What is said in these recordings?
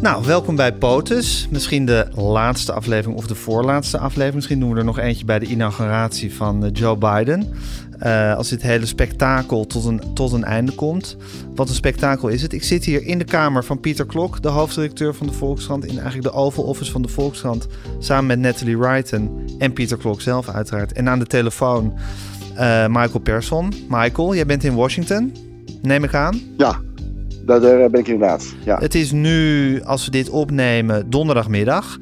Nou, welkom bij POTUS. Misschien de laatste aflevering of de voorlaatste aflevering. Misschien doen we er nog eentje bij de inauguratie van eh, Joe Biden. Uh, als dit hele spektakel tot een, tot een einde komt. Wat een spektakel is het. Ik zit hier in de kamer van Pieter Klok, de hoofdredacteur van de Volkskrant. In eigenlijk de Oval Office van de Volkskrant. Samen met Natalie Wrighton en Pieter Klok zelf uiteraard. En aan de telefoon uh, Michael Persson. Michael, jij bent in Washington, neem ik aan? Ja, daar, daar ben ik inderdaad. Ja. Het is nu, als we dit opnemen, donderdagmiddag.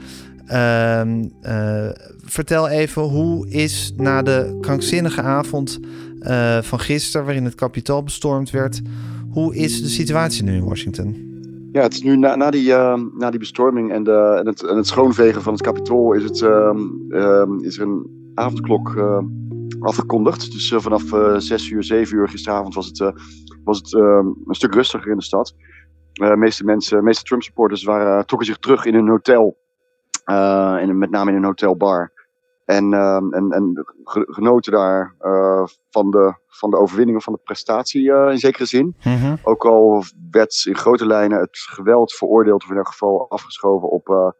Uh, uh, vertel even, hoe is na de krankzinnige avond uh, van gisteren, waarin het kapitool bestormd werd, hoe is de situatie nu in Washington? Ja, het is nu na, na, die, na die bestorming en, de, en, het, en het schoonvegen van het kapitool is, het, ehm, is er een avondklok afgekondigd. Dus vanaf 6 uur, 7 uur gisteravond was het was het ehm, een stuk rustiger in de stad. Eh, de meeste mensen, meeste Trump supporters waren, trokken zich terug in een hotel. In, met name in een hotelbar. En, uh, en, en genoten daar uh, van, de, van de overwinning of van de prestatie uh, in zekere zin. Mm -hmm. Ook al werd in grote lijnen het geweld veroordeeld, of in elk geval afgeschoven op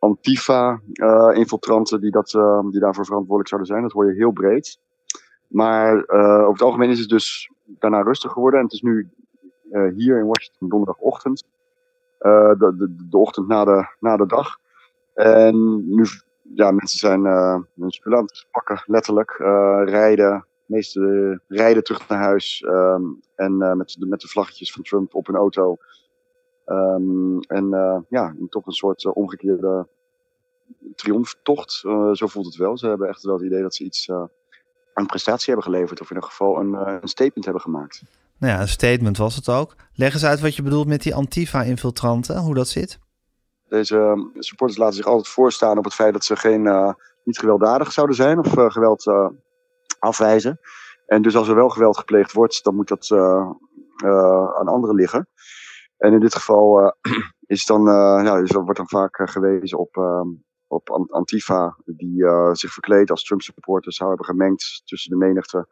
Antifa-infiltranten die, dat, die daarvoor verantwoordelijk zouden zijn. Dat hoor je heel breed. Maar over het algemeen is het dus daarna rustig geworden. En het is nu hier in Washington donderdagochtend. De, de, de, ochtend na de, na de dag. En nu, ja, mensen zijn hun spullen aan het pakken, letterlijk. rijden, de meeste rijden terug naar huis. Um, en met, de, met de vlaggetjes van Trump op hun auto. Um, en ja, toch een soort omgekeerde triomftocht. zo voelt het wel. Ze hebben echt wel het idee dat ze iets een prestatie hebben geleverd. Of in ieder geval een, een statement hebben gemaakt. Nou ja, een statement was het ook. Leg eens uit wat je bedoelt met die Antifa-infiltranten, hoe dat zit. Deze supporters laten zich altijd voorstaan op het feit dat ze geen, niet gewelddadig zouden zijn of geweld afwijzen. En dus als er wel geweld gepleegd wordt, dan moet dat aan anderen liggen. En in dit geval is dan, ja, dus wordt dan vaak gewezen op op Antifa, die uh, zich verkleed als Trump supporters zou hebben gemengd tussen de menigte.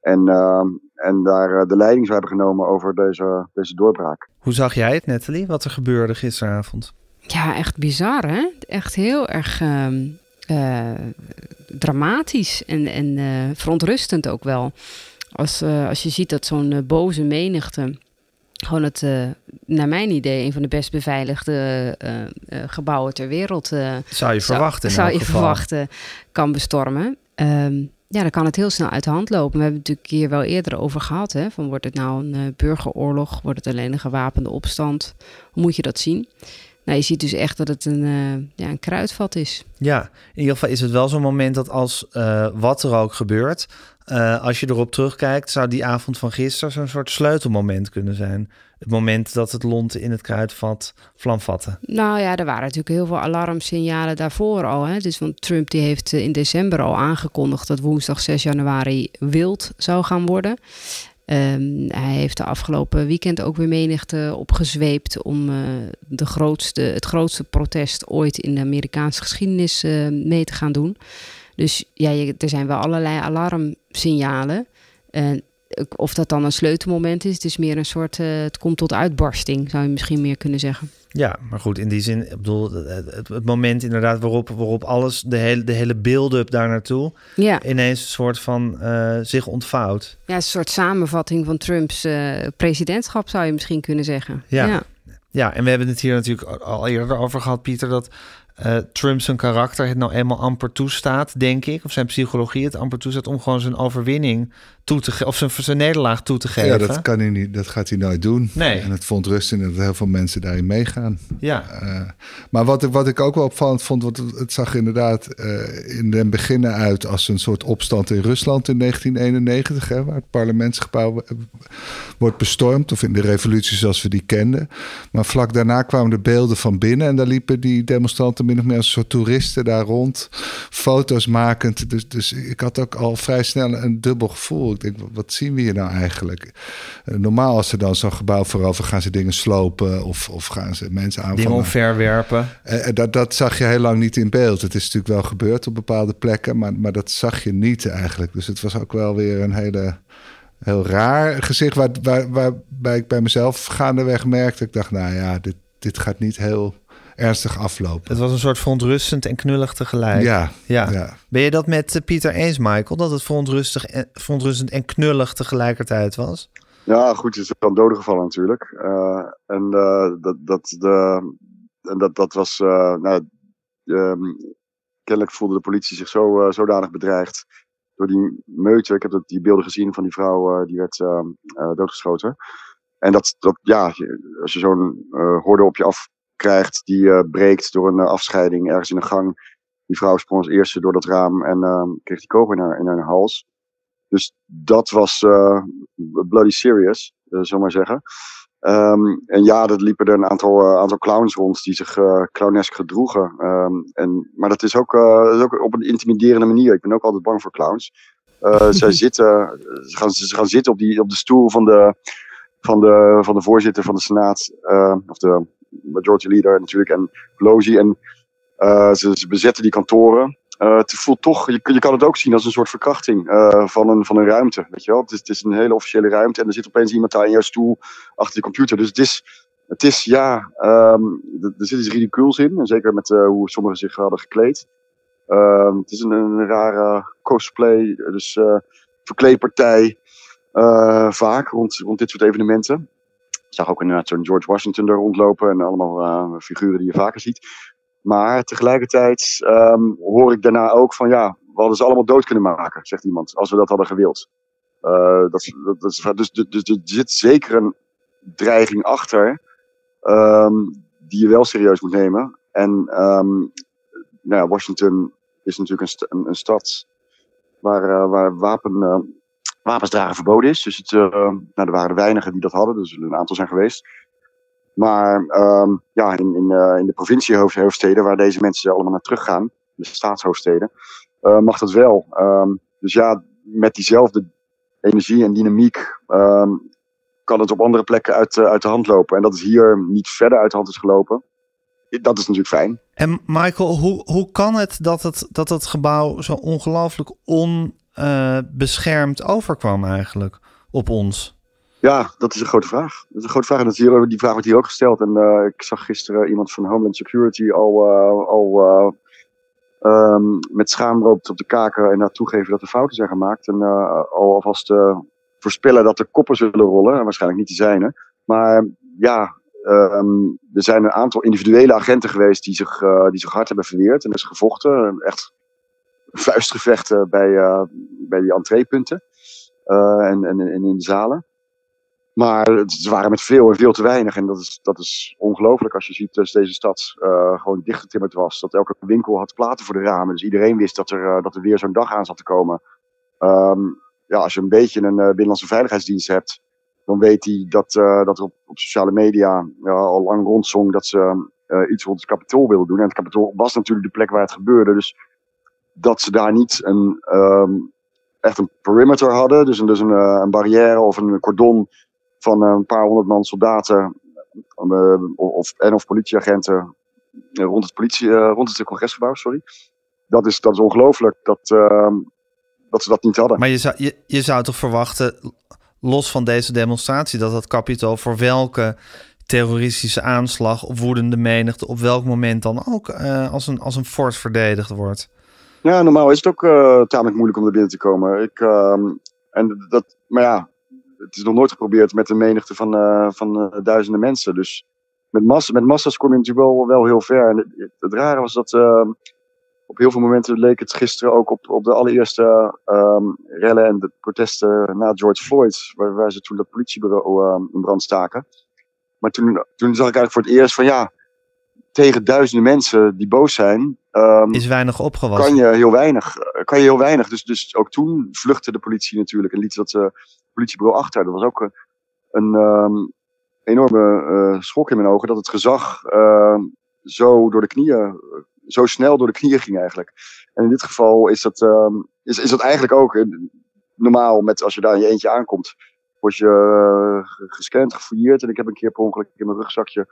En, uh, en daar de leiding zou hebben genomen over deze, deze doorbraak. Hoe zag jij het, Natalie, wat er gebeurde gisteravond? Ja, echt bizar, hè? Echt heel erg uh, dramatisch en, en verontrustend ook wel. Als, als je ziet dat zo'n boze menigte gewoon het, uh, naar mijn idee, een van de best beveiligde uh, uh, gebouwen ter wereld. zou je verwachten? Zou, zou je geval. verwachten, kan bestormen. Um, ja, dan kan het heel snel uit de hand lopen. We hebben het natuurlijk hier wel eerder over gehad. Hè? Van wordt het nou een burgeroorlog? Wordt het alleen een gewapende opstand? Hoe moet je dat zien? Nou, je ziet dus echt dat het een, ja, een kruidvat is. Ja, in ieder geval is het wel zo'n moment dat als wat er ook gebeurt, uh, als je erop terugkijkt, zou die avond van gisteren zo'n soort sleutelmoment kunnen zijn. Het moment dat het lont in het kruidvat vlam vatte. Nou ja, er waren natuurlijk heel veel alarmsignalen daarvoor al. Hè? Dus want Trump die heeft in december al aangekondigd dat woensdag 6 januari wild zou gaan worden. Um, hij heeft de afgelopen weekend ook weer menigte opgezweept om uh, de grootste, het grootste protest ooit in de Amerikaanse geschiedenis uh, mee te gaan doen. Dus ja, er zijn wel allerlei alarmsignalen. En of dat dan een sleutelmoment is, het is meer een soort, uh, het komt tot uitbarsting, zou je misschien meer kunnen zeggen. Ja, maar goed, in die zin, ik bedoel, het, het moment inderdaad waarop, waarop alles, de hele, de hele build-up daar naartoe, ja. ineens een soort van uh, zich ontvouwt. Ja, een soort samenvatting van Trumps uh, presidentschap, zou je misschien kunnen zeggen. Ja. ja. Ja, en we hebben het hier natuurlijk al eerder over gehad, Pieter, dat uh, Trump zijn karakter het nou eenmaal amper toestaat, denk ik, of zijn psychologie het amper toestaat om gewoon zijn overwinning toe te geven, of zijn, zijn nederlaag toe te geven. Ja, dat kan hij niet, dat gaat hij nooit doen. Nee. En het vond rust in dat heel veel mensen daarin meegaan. Ja. Uh, maar wat, wat ik ook wel opvallend vond, want het zag inderdaad uh, in den beginnen uit als een soort opstand in Rusland in 1991, hè, waar het parlementsgebouw wordt bestormd, of in de revolutie zoals we die kenden. Maar vlak daarna kwamen de beelden van binnen en daar liepen die demonstranten min of meer als een soort toeristen daar rond, foto's makend. Dus, dus ik had ook al vrij snel een dubbel gevoel. Ik denk, wat zien we hier nou eigenlijk? Uh, normaal als ze dan zo'n gebouw voorover gaan ze dingen slopen of, of gaan ze mensen aanvallen. Dingen omverwerpen. Uh, dat, dat zag je heel lang niet in beeld. Het is natuurlijk wel gebeurd op bepaalde plekken, maar, maar dat zag je niet eigenlijk. Dus het was ook wel weer een hele heel raar gezicht. Waar, waar, waarbij ik bij mezelf gaandeweg merkte. Ik dacht, nou ja, dit, dit gaat niet heel ernstig aflopen. Het was een soort verontrustend en knullig tegelijk. Ja, Ja. ja. Ben je dat met eh, Pieter eens, Michael? Dat het verontrustig en, verontrustend en knullig tegelijkertijd was? Ja, goed, het is wel doden gevallen natuurlijk. Eh, en eh, dat, dat, de, en dat, dat was. eh, nou, ehm, kennelijk voelde de politie zich zo zodanig bedreigd door die meute. Ik heb dat, die beelden gezien van die vrouw eh, die werd ehm, eh, doodgeschoten. En dat, dat ja, als je zo'n eh horde op je afkrijgt die eh, breekt door een eh, afscheiding ergens in een gang. Die vrouw sprong als eerste door dat raam en ehm, kreeg die kogel in haar, in haar hals. Dus dat was eh, bloody serious, uh, zullen maar zeggen. Ehm, en ja, er liepen er een aantal, aantal clowns rond die zich eh clownesk gedroegen. Ehm, en, maar dat is, ook, dat is ook op een intimiderende manier. Ik ben ook altijd bang voor clowns. Zij zitten, ze, gaan, ze gaan zitten op, die, op de stoel van de, van de, van de voorzitter van de Senaat. of de majority leader natuurlijk. En Pelosi. En eh, ze, ze bezetten die kantoren. Eh, het voelt toch, je, kan het ook zien als een soort verkrachting eh, van, een, van een ruimte. Weet je wel? Het, is, het is een hele officiële ruimte en er zit opeens iemand daar in jouw stoel achter de computer. Dus het is, het is ja, ehm, er zit iets ridicules in. En zeker met hoe sommigen zich hadden gekleed. Ehm, het is een, een rare cosplay, dus verkleedpartij vaak rond, rond dit soort evenementen. Zag ook inderdaad zo'n George Washington er rondlopen en allemaal eh, figuren die je vaker ziet. Maar tegelijkertijd ehm, hoor ik daarna ook van ja, we hadden ze allemaal dood kunnen maken, zegt iemand, als we dat hadden gewild. Eh, dat, dat, dus, dus, dus er zit zeker een dreiging achter ehm, die je wel serieus moet nemen. En ehm, nou Washington is natuurlijk een, st- een, een stad waar, eh, waar wapen, wapens dragen verboden is. Dus het, eh, nou, er waren weinigen die dat hadden, dus er een aantal zijn geweest. Maar ehm, ja, in, in, eh, in de provinciehoofdsteden waar deze mensen allemaal naar teruggaan, de staatshoofdsteden, eh, mag dat wel. Ehm, dus ja, met diezelfde energie en dynamiek ehm, kan het op andere plekken uit, uit de hand lopen. En dat het hier niet verder uit de hand is gelopen, dat is natuurlijk fijn. En Michael, hoe, hoe kan het dat het, dat het gebouw zo ongelooflijk onbeschermd overkwam eigenlijk op ons? Ja, dat is een grote vraag. Dat is een grote vraag. En dat hier, die vraag wordt hier ook gesteld. En eh, ik zag gisteren iemand van Homeland Security al, eh, al eh, ehm, met schaamrood op de kaken en naar toegeven dat er fouten zijn gemaakt. En eh, al alvast eh, voorspellen dat er koppen zullen rollen. En waarschijnlijk niet de zijne. Maar ja, ehm, er zijn een aantal individuele agenten geweest die zich, eh, die zich hard hebben verweerd. En is gevochten. Echt vuistgevechten bij, eh, bij die entreepunten. eh, en, en, en in de zalen. Maar ze waren met veel en veel te weinig. En dat is, dat is ongelooflijk als je ziet dat deze stad eh, gewoon dichtgetimmerd was. Dat elke winkel had platen voor de ramen. Dus iedereen wist dat er, dat er weer zo'n dag aan zat te komen. Ehm, ja, als je een beetje een binnenlandse veiligheidsdienst hebt, dan weet hij dat, dat er op, op sociale media al lang rondzong dat ze iets rond het kapitool wilden doen. En het kapitool was natuurlijk de plek waar het gebeurde. Dus dat ze daar niet een, ehm, echt een perimeter hadden, dus een, dus een, eh, een barrière of een cordon van een paar honderd man soldaten eh, of, en of politieagenten eh, rond het, politie, eh, rond het congresgebouw, sorry. Dat is, dat is ongelooflijk dat, ehm, dat ze dat niet hadden. Maar je zou, je, je zou toch verwachten, los van deze demonstratie, dat dat kapitool voor welke terroristische aanslag of woedende menigte op welk moment dan ook eh, als, een, als een fort verdedigd wordt. Ja, normaal is het ook eh, tamelijk moeilijk om er binnen te komen. Ik, ehm, en dat, maar ja, het is nog nooit geprobeerd met een menigte van, eh, van eh, duizenden mensen. Dus met, massa, met massa's kom je natuurlijk wel, wel heel ver. En het, rare was dat ehm, op heel veel momenten leek het gisteren ook op, op de allereerste ehm, rellen en de protesten na George Floyd, waar, waar ze toen dat politiebureau in brand staken. Maar toen, toen zag ik eigenlijk voor het eerst van ja, tegen duizenden mensen die boos zijn, ehm, Is weinig opgewassen. kan je heel weinig. eh, Kan je heel weinig. Dus, dus ook toen vluchtte de politie natuurlijk en liet dat eh, politiebureau achter. Dat was ook eh, een ehm, enorme schok in mijn ogen dat het gezag ehm, zo door de knieën, zo snel door de knieën ging eigenlijk. En in dit geval is dat, is, is dat eigenlijk ook normaal met als je daar in je eentje aankomt. Word je ge- gescand, gefouilleerd. En ik heb een keer per ongeluk in mijn rugzakje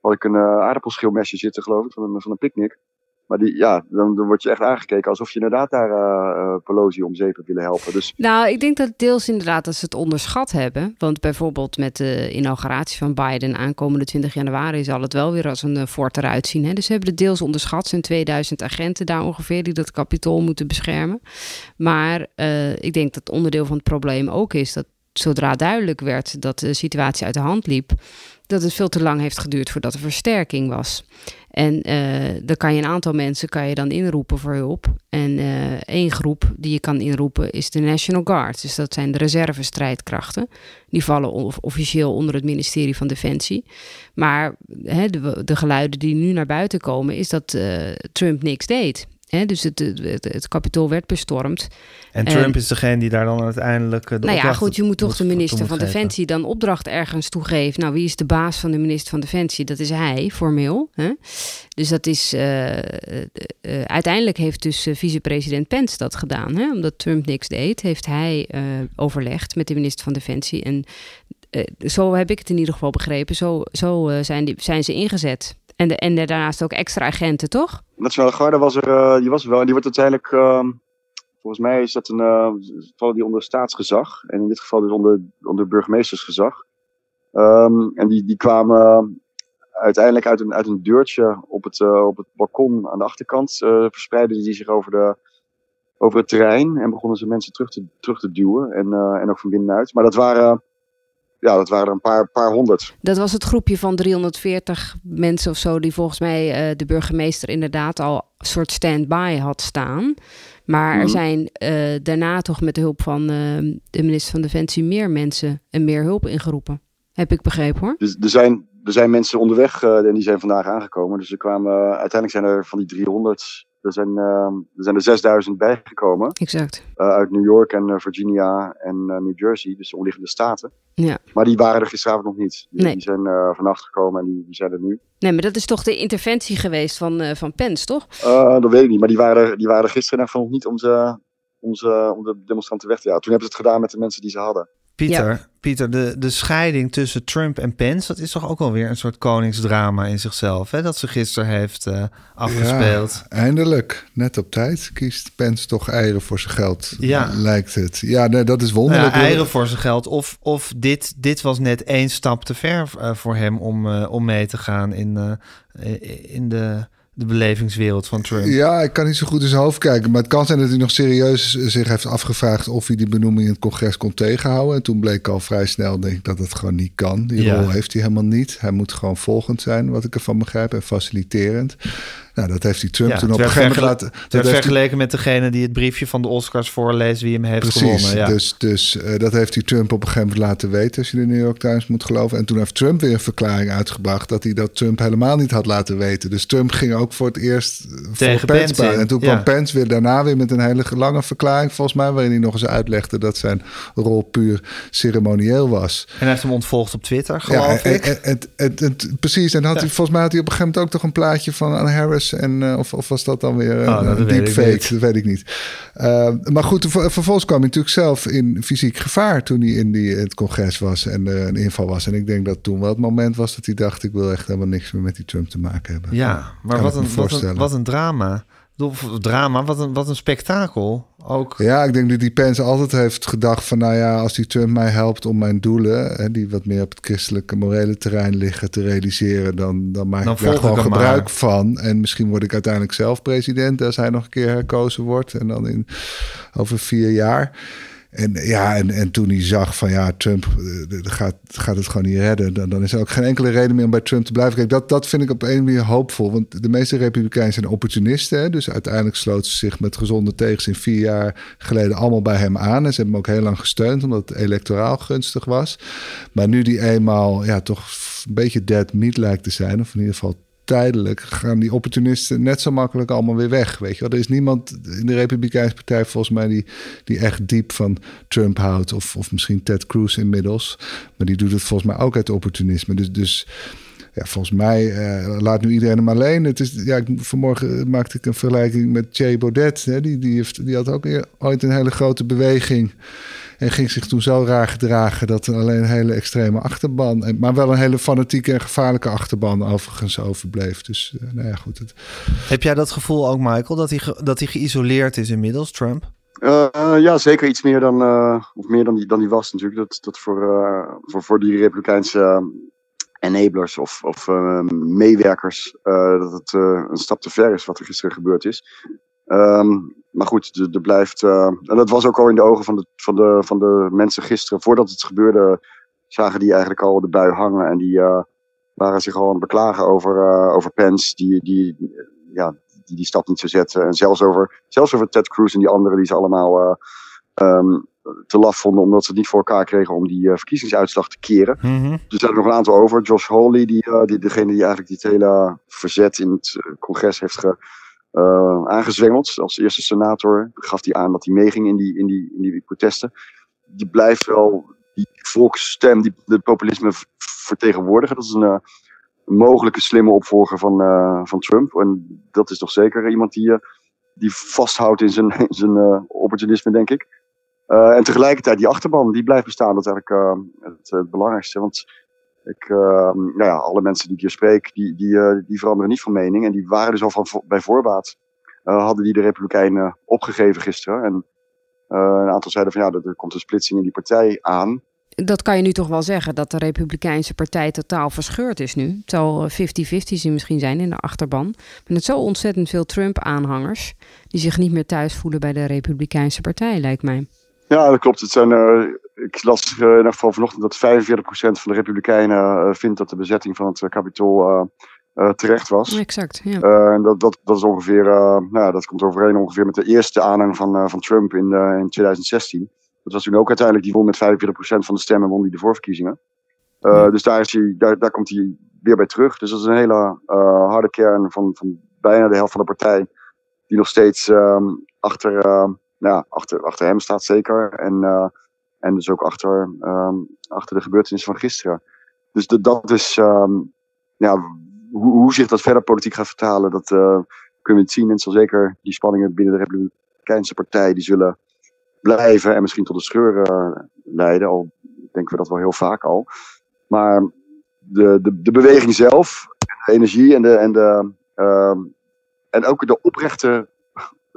had ik een eh, aardappelschilmesje zitten, geloof ik, van een, van een picknick. Maar die, ja, dan, dan word je echt aangekeken alsof je inderdaad daar uh, Pelosi om zeep willen helpen. Dus... Nou, ik denk dat deels inderdaad dat ze het onderschat hebben. Want bijvoorbeeld met de inauguratie van Biden aankomende 20 januari zal het wel weer als een fort eruit zien. Hè? Dus ze hebben het deels onderschat. Er zijn 2000 agenten daar ongeveer die dat kapitool moeten beschermen. Maar ik denk dat onderdeel van het probleem ook is dat zodra duidelijk werd dat de situatie uit de hand liep, dat het veel te lang heeft geduurd voordat er versterking was. En uh, dan kan je een aantal mensen kan je dan inroepen voor hulp. En uh, één groep die je kan inroepen is de National Guard. Dus dat zijn de reservestrijdkrachten. Die vallen officieel onder het ministerie van Defensie. Maar de, de, geluiden die nu naar buiten komen, is dat uh, Trump niks deed dus het, het, het kapitool werd bestormd. En Trump is degene die daar dan uiteindelijk. De nou ja, goed, je moet toch de minister van Defensie dan opdracht ergens toegeven. Nou, wie is de baas van de minister van Defensie? Dat is hij, formeel. Hè? Dus dat is. Uh, uh, uiteindelijk heeft dus vicepresident Pence dat gedaan. Hè? Omdat Trump niks deed, heeft hij overlegd met de minister van Defensie. En zo heb ik het in ieder geval begrepen. Zo, zo zijn, die, zijn ze ingezet. En, daarnaast ook extra agenten, toch? Nationale Garde was er, uh, die was er wel. En die wordt uiteindelijk, uh, volgens mij is dat een, uh, die onder staatsgezag. En in dit geval dus onder, onder burgemeestersgezag. Um, en die, die kwamen uiteindelijk uit een, uit een deurtje op het, op het balkon aan de achterkant. verspreidden die zich over, de, over het terrein. En begonnen ze mensen terug te, terug te duwen. En, en ook van binnenuit. Maar dat waren ja, dat waren een paar, paar honderd. Dat was het groepje van 340 mensen of zo, die volgens mij uh, de burgemeester inderdaad al een soort stand-by had staan. Maar er mhm. zijn uh, daarna toch met de hulp van uh, de minister van Defensie meer mensen en meer hulp ingeroepen. Heb ik begrepen hoor. Dus er zijn, er zijn mensen onderweg en die zijn vandaag aangekomen. Dus er kwamen, uiteindelijk zijn er van die 300 er zijn, er zijn er 6000 bijgekomen. Exact. Uh, uit New York en uh, Virginia en uh, New Jersey, dus de omliggende staten. Ja. Maar die waren er gisteravond nog niet. Die, nee. die zijn vannacht gekomen en die, die, zijn er nu. Nee, maar dat is toch de interventie geweest van, van Pence, toch? dat weet ik niet, maar die waren er, die waren er gisteren nog niet om, ze, om, ze, om de demonstranten weg te jagen. Toen hebben ze het gedaan met de mensen die ze hadden. Pieter, Pieter de, de scheiding tussen Trump en Pence, dat is toch ook alweer een soort koningsdrama in zichzelf, hè? Dat ze gisteren heeft uh, afgespeeld. Ja, eindelijk, net op tijd, kiest Pence toch eieren voor zijn geld, ja. lijkt het. Ja, nee, dat is wonderlijk. Nou ja, eieren voor zijn geld, of, of dit, dit was net één stap te ver uh, voor hem om, uh, om mee te gaan in, in de de belevingswereld van Trump. Ja, ik kan niet zo goed in zijn hoofd kijken. Maar het kan zijn dat hij nog serieus zich heeft afgevraagd of hij die benoeming in het congres kon tegenhouden. En toen bleek al vrij snel, denk ik, dat het gewoon niet kan. Die rol heeft hij helemaal niet. Hij moet gewoon volgend zijn, wat ik ervan begrijp, en faciliterend. Nou, dat heeft hij Trump toen op een gegeven moment laten... Dat vergeleken met degene die het briefje van de Oscars voorleest wie hem heeft Precies, gewonnen. Ja. dus, dus uh, dat heeft hij Trump op een gegeven moment laten weten... als je de New York Times moet geloven. En toen heeft Trump weer een verklaring uitgebracht... dat hij dat Trump helemaal niet had laten weten. Dus Trump ging ook voor het eerst Tegen voor Pence, Pence En toen kwam Pence weer daarna weer met een hele lange verklaring... volgens mij, waarin hij nog eens uitlegde... dat zijn rol puur ceremonieel was. En hij heeft hem ontvolgd op Twitter, geloof ja, ik. En, en, en, precies, en had hij, volgens mij had hij op een gegeven moment ook toch een plaatje van Anne En, uh, of, of, was dat dan weer oh, een, deepfake? Dat weet ik niet. Uh, maar goed, vervolgens kwam hij natuurlijk zelf in fysiek gevaar toen hij in die, het congres was en een inval was. En ik denk dat toen wel het moment was dat hij dacht: ik wil echt helemaal niks meer met die Trump te maken hebben. Ja, maar wat een, wat een, wat een drama drama, wat een, wat een spektakel ook. Ja, ik denk dat die Pence altijd heeft gedacht van... nou ja, als die Trump mij helpt om mijn doelen... Hè, die wat meer op het christelijke morele terrein liggen te realiseren... dan, dan maak dan ik daar gewoon gebruik van. En misschien word ik uiteindelijk zelf president... als hij nog een keer herkozen wordt. En dan in over vier jaar... En ja, en, en toen hij zag van ja, Trump uh, gaat, gaat het gewoon niet redden, dan, dan is er ook geen enkele reden meer om bij Trump te blijven. Kijk, dat, dat vind ik op een manier hoopvol. Want de meeste Republikeinen zijn opportunisten. Hè? Dus uiteindelijk sloten ze zich met gezonde tegenzin vier jaar geleden allemaal bij hem aan. En ze hebben hem ook heel lang gesteund, omdat het electoraal gunstig was. Maar nu die eenmaal ja, toch een beetje dead meat lijkt te zijn, of in ieder geval tijdelijk gaan die opportunisten net zo makkelijk allemaal weer weg. Weet je wel? Er is niemand in de Republikeinse Partij volgens mij die, die echt diep van Trump houdt. Of, of misschien Ted Cruz inmiddels. Maar die doet het volgens mij ook uit opportunisme. Dus, dus ja, volgens mij uh, laat nu iedereen hem alleen. Het is, ja, vanmorgen maakte ik een vergelijking met Thierry Baudet. Hè? Die, die, heeft, die had ook ooit een hele grote beweging En ging zich toen zo raar gedragen dat er alleen een hele extreme achterban, en, maar wel een hele fanatieke en gevaarlijke achterban overigens overbleef. Dus uh, nou ja, goed. Het... Heb jij dat gevoel ook, Michael, dat hij, dat hij geïsoleerd is inmiddels, Trump? Uh, ja, zeker iets meer dan, uh, of meer dan die, dan die was natuurlijk. Dat, dat voor, uh, voor, voor die Republikeinse enablers of, of meewerkers, dat het een stap te ver is wat er gisteren gebeurd is. Um, maar goed, er, blijft. en dat was ook al in de ogen van de, van, de, van de mensen gisteren. Voordat het gebeurde, zagen die eigenlijk al de bui hangen. En die waren zich al aan het beklagen over, over Pence. Die, die, ja, die die stap niet zou zetten. En zelfs over, zelfs over Ted Cruz en die anderen die ze allemaal uh, um, te laf vonden. Omdat ze het niet voor elkaar kregen om die uh, verkiezingsuitslag te keren. Mm -hmm. Dus er zijn er nog een aantal over. Josh Hawley, die, uh, die, degene die eigenlijk dit hele verzet in het congres heeft ge, aangezwengeld. Als eerste senator gaf hij aan dat hij meeging in die, in, die, in die protesten. Die blijft wel die volksstem, die de populisme vertegenwoordigen. Dat is een mogelijke slimme opvolger van, uh, van Trump. En dat is toch zeker iemand die, uh, die vasthoudt in zijn, zijn opportunisme, denk ik. en tegelijkertijd die achterban, die blijft bestaan. Dat is eigenlijk het, het, belangrijkste. Want ik, nou ja, alle mensen die ik hier spreek, die, die, die veranderen niet van mening. En die waren dus al van, bij voorbaat, hadden die de Republikeinen opgegeven gisteren. En een aantal zeiden van ja, er komt een splitsing in die partij aan dat kan je nu toch wel zeggen, dat de Republikeinse Partij totaal verscheurd is nu. Het zal 50-50 misschien zijn in de achterban. Maar het zo ontzettend veel Trump-aanhangers die zich niet meer thuis voelen bij de Republikeinse Partij, lijkt mij. Ja, dat klopt. Het zijn, ik las uh, in ieder geval vanochtend dat 45% van de Republikeinen uh, vindt dat de bezetting van het Capitool terecht was. Exact, ja. en dat, dat, dat is ongeveer, nou, dat komt overeen ongeveer met de eerste aanhang van, van Trump in, in 2016. Dat was toen ook uiteindelijk, die won met 45% van de stemmen, won die de voorverkiezingen. Ja. Dus daar, is hij, daar, daar komt hij weer bij terug. Dus dat is een hele harde kern van, van bijna de helft van de partij. Die nog steeds um, achter, uh, nou, achter, achter hem staat, zeker. En, en dus ook achter, um, achter de gebeurtenissen van gisteren. Dus de, dat is, um, ja, hoe, hoe, zich dat verder politiek gaat vertalen, dat kunnen we het zien. En zal zeker die spanningen binnen de Republikeinse Partij, die zullen blijven en misschien tot een scheur uh, leiden. Al denken we dat wel heel vaak al. Maar de, de, de beweging zelf, de energie en, de, en, de, uh, en ook de oprechte,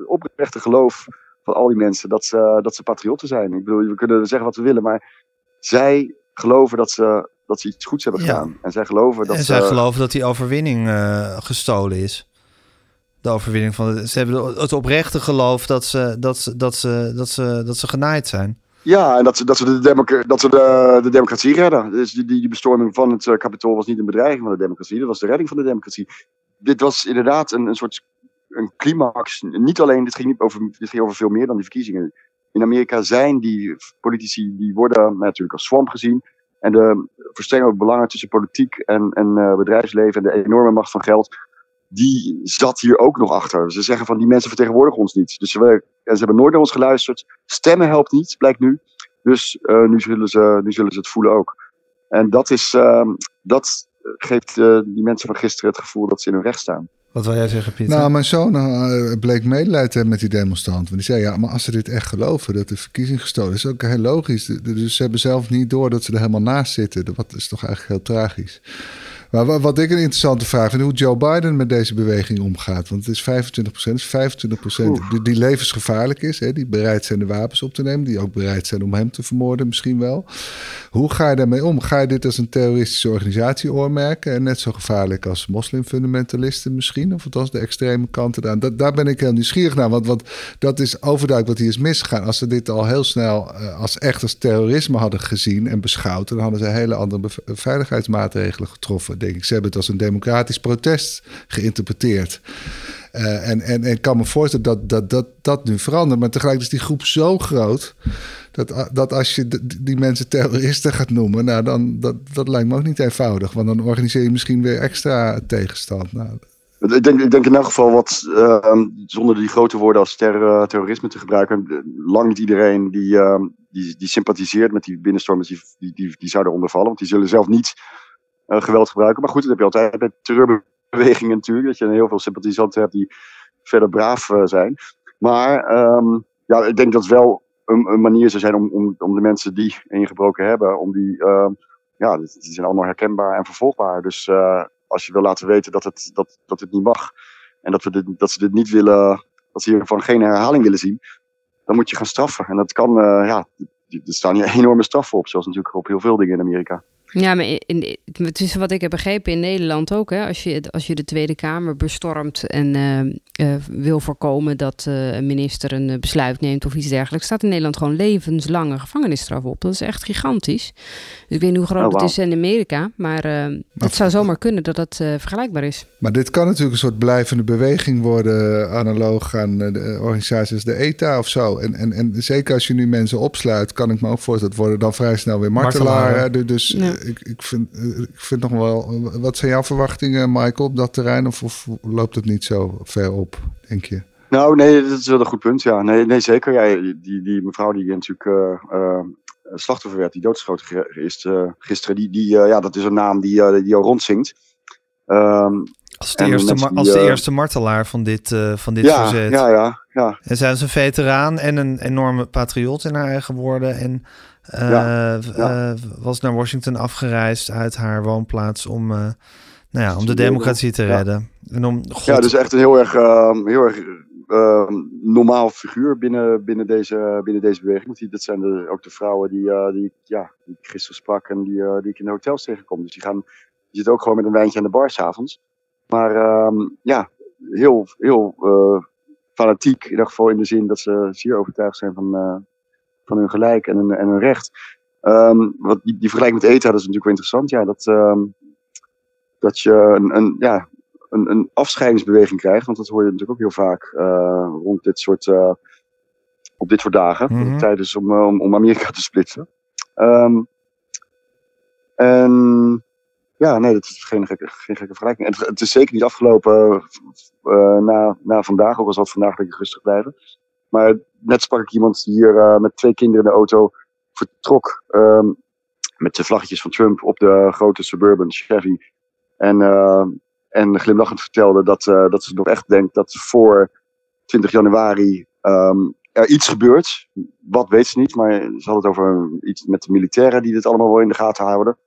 oprechte geloof van al die mensen dat ze, dat ze patriotten zijn. Ik bedoel, we kunnen zeggen wat we willen, maar zij geloven dat ze, dat ze iets goeds hebben gedaan. Ja. En zij geloven dat en zij geloven dat die overwinning uh, gestolen is de overwinning van de, ze hebben het oprechte geloof dat ze, dat ze, dat ze, dat ze, dat ze genaaid zijn. Ja, en dat ze, dat ze, de, democratie, dat ze de, de democratie redden. Dus die, die bestorming van het kapitool was niet een bedreiging van de democratie, dat was de redding van de democratie. Dit was inderdaad een, een soort een climax. Niet alleen, dit ging, niet over, ging over veel meer dan die verkiezingen. In Amerika zijn die politici, die worden natuurlijk als swamp gezien. En de verstrengelde belangen tussen politiek en, en uh, bedrijfsleven en de enorme macht van geld die zat hier ook nog achter. Ze zeggen van die mensen vertegenwoordigen ons niet. Dus ze, en ze hebben nooit naar ons geluisterd. Stemmen helpt niet, blijkt nu. Dus uh, nu, zullen ze, nu zullen ze het voelen ook. En dat, is, uh, dat geeft uh, die mensen van gisteren het gevoel dat ze in hun recht staan. Wat wil jij zeggen, Pieter? Nou, mijn zoon uh, bleek medelijden te hebben met die demonstranten. Want die zei, ja, maar als ze dit echt geloven, dat de verkiezing gestolen is, is ook heel logisch. Dus ze hebben zelf niet door dat ze er helemaal naast zitten. Dat is toch eigenlijk heel tragisch. Maar wat ik een interessante vraag vind, hoe Joe Biden met deze beweging omgaat. Want het is 25%, is 25% die, die, levensgevaarlijk is. Hè, die bereid zijn de wapens op te nemen. Die ook bereid zijn om hem te vermoorden misschien wel. Hoe ga je daarmee om? Ga je dit als een terroristische organisatie oormerken? En net zo gevaarlijk als moslimfundamentalisten misschien? Of althans de extreme kanten daar. Dat, daar ben ik heel nieuwsgierig naar. Want, want dat is overduidelijk wat hier is misgegaan. Als ze dit al heel snel uh, als echt als terrorisme hadden gezien en beschouwd... dan hadden ze hele andere veiligheidsmaatregelen getroffen denk. Ze hebben het als een democratisch protest geïnterpreteerd. Uh, en, en, en ik kan me voorstellen dat dat, dat dat nu verandert. Maar tegelijk is die groep zo groot. Dat, dat als je die mensen terroristen gaat noemen, nou dan dat, dat lijkt me ook niet eenvoudig. Want dan organiseer je misschien weer extra tegenstand. Nou, ik denk, ik denk in elk geval wat, uh, zonder die grote woorden als ter, terrorisme te gebruiken, lang niet iedereen die, uh, die, die sympathiseert met die binnenstormers, die, die, die, die zouden ondervallen. Want die zullen zelf niet geweld gebruiken. Maar goed, dat heb je altijd met terreurbewegingen natuurlijk. Dat je heel veel sympathisanten hebt die verder braaf uh, zijn. Maar um, ja, ik denk dat wel een, een, manier zou zijn om, om, om de mensen die ingebroken hebben, om die, uh, ja, die zijn allemaal herkenbaar en vervolgbaar. Dus uh, als je wil laten weten dat het, dat, dat het niet mag en dat, we dat ze dit niet willen, dat ze hiervan geen herhaling willen zien, dan moet je gaan straffen. En dat kan, ja, er staan hier enorme straffen op, zoals natuurlijk op heel veel dingen in Amerika. Ja, maar in, het is wat ik heb begrepen in Nederland ook. Hè, als, je, als je de Tweede Kamer bestormt en uh, uh, wil voorkomen dat uh, een minister een besluit neemt of iets dergelijks, staat in Nederland gewoon levenslange gevangenisstraf op. Dat is echt gigantisch. Dus ik weet niet hoe groot oh, wow. het is in Amerika, maar het zou zomaar kunnen dat dat vergelijkbaar is. Maar dit kan natuurlijk een soort blijvende beweging worden, analoog aan de organisaties de ETA of zo. En, en, en zeker als je nu mensen opsluit, kan ik me ook voorstellen dat worden dan vrij snel weer martelaren. Dus ja ik, ik, vind, eh, ik vind nog wel. Wat zijn jouw verwachtingen, Michael, op dat terrein? Of, of loopt het niet zo ver op, denk je? Nou, nee, dat is wel een goed punt. Ja, nee, nee zeker. Ja, die, die mevrouw die natuurlijk uh, uh, slachtoffer werd, die doodgeschoten is uh, gisteren, die, die, ja, dat is een naam die, die al rondzingt. Um, als de, eerste, die, als de eerste martelaar van dit, van dit ja, verzet. Ja, ja, ja. En zij is een veteraan en een enorme patriot in haar eigen woorden. En ja, uh, was naar Washington afgereisd uit haar woonplaats om, uh, nou ja, om de democratie te redden. En om, God... Ja, dus echt een heel erg, uh, heel erg normaal figuur binnen, binnen, deze, binnen deze beweging. Die, dat zijn de, ook de vrouwen die, die, ja, die ik gisteren sprak en die, die ik in de hotels tegenkom. Dus die, gaan, die zitten ook gewoon met een wijntje aan de bar s'avonds. Maar ehm, ja, heel, heel fanatiek. In ieder geval in de zin dat ze zeer overtuigd zijn van, van hun gelijk en hun, en hun recht. Um, wat die, die vergelijking met ETA, dat is natuurlijk wel interessant. Ja, dat, um, dat je een, een, ja, een, een afscheidingsbeweging krijgt. Want dat hoor je natuurlijk ook heel vaak uh, rond dit soort, uh, op dit soort dagen. Mm -hmm. Tijdens om, om, om Amerika te splitsen. Um, en ja, nee, dat is geen gekke, geen gekke vergelijking. En het, het is zeker niet afgelopen uh, na, na vandaag, ook al zal het vandaag een beetje rustig blijven. Maar net sprak ik iemand die hier uh, met twee kinderen in de auto vertrok. Um, met de vlaggetjes van Trump op de grote Suburban Chevy. En, uh, en glimlachend vertelde dat, uh, dat ze nog echt denkt dat voor 20 januari um, er iets gebeurt. Wat weet ze niet, maar ze had het over iets met de militairen die dit allemaal wel in de gaten houden.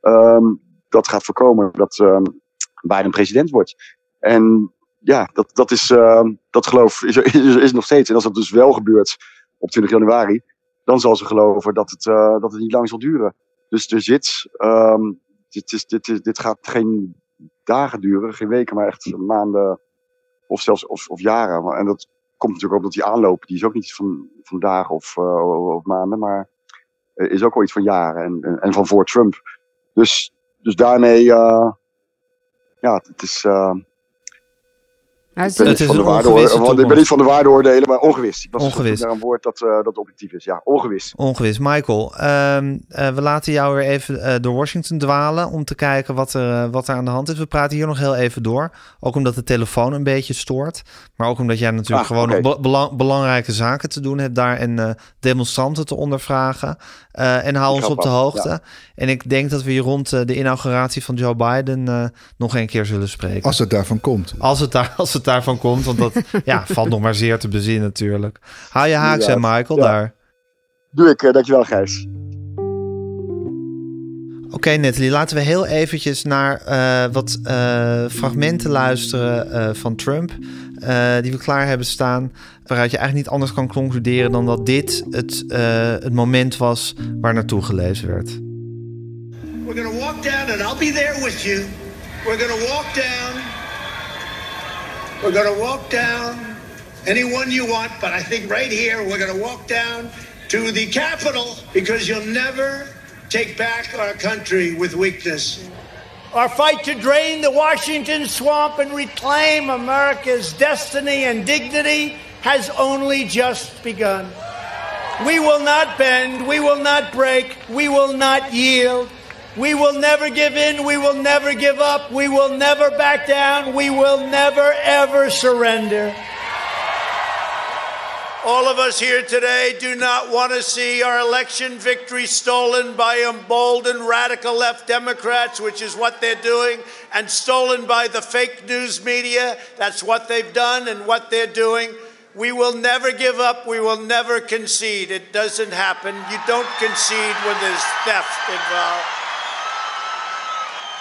Um, dat gaat voorkomen dat Biden president wordt. En ja, dat, dat, is, uh, dat geloof is, is, is nog steeds. En als dat dus wel gebeurt op 20 januari, dan zal ze geloven dat het, uh, dat het niet lang zal duren. Dus er zit, um, dit, is, dit, is, dit gaat geen dagen duren, geen weken, maar echt maanden of zelfs of, of jaren. En dat komt natuurlijk ook omdat die aanloop, die is ook niet van, van dagen of, uh, of maanden, maar is ook al iets van jaren en, en, en van voor Trump. Dus, dus daarmee, ja, het is, uh, ik ben, niet van de waarde, ik ben niet van de waardeoordelen, maar ongewis. Ik was ongewis. naar een woord dat, uh, dat objectief is. Ja, ongewis. Ongewis. Michael, um, uh, we laten jou weer even uh, door Washington dwalen om te kijken wat er, wat er aan de hand is. We praten hier nog heel even door. Ook omdat de telefoon een beetje stoort. Maar ook omdat jij natuurlijk ah, gewoon okay. nog belang, belangrijke zaken te doen hebt daar en demonstranten te ondervragen. en hou ons op de hoogte. Ja. En ik denk dat we hier rond de inauguratie van Joe Biden nog een keer zullen spreken. Als het daarvan komt. Als het, daar, als het daarvan komt. Want dat ja, valt nog maar zeer te bezien natuurlijk. Hou je haaks en Michael ja. daar. Doe ik, uh, dankjewel Gijs. Oké okay, Nathalie, laten we heel eventjes naar uh, wat uh, fragmenten luisteren van Trump. die we klaar hebben staan. Waaruit je eigenlijk niet anders kan concluderen dan dat dit het, het moment was waar naartoe gelezen werd. We're gonna walk down and I'll be there with you. We're gonna walk down We're going to walk down anyone you want, but I think right here we're going to walk down to the Capitol because you'll never take back our country with weakness. Our fight to drain the Washington swamp and reclaim America's destiny and dignity has only just begun. We will not bend, we will not break, we will not yield. We will never give in. We will never give up. We will never back down. We will never, ever surrender. All of us here today do not want to see our election victory stolen by emboldened radical left Democrats, which is what they're doing, and stolen by the fake news media. That's what they've done and what they're doing. We will never give up. We will never concede. It doesn't happen. You don't concede when there's theft involved.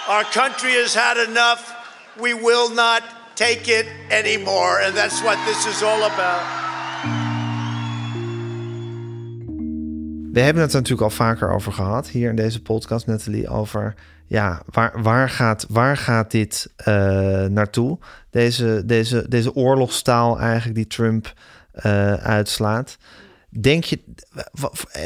Our country has had enough. We will not take it anymore. And that's what this is all about. We hebben het er natuurlijk al vaker over gehad hier in deze podcast, Nathalie, over ja, waar, waar, gaat, waar gaat dit uh, naartoe? Deze, deze, deze oorlogstaal eigenlijk die Trump uh, uitslaat. Denk je,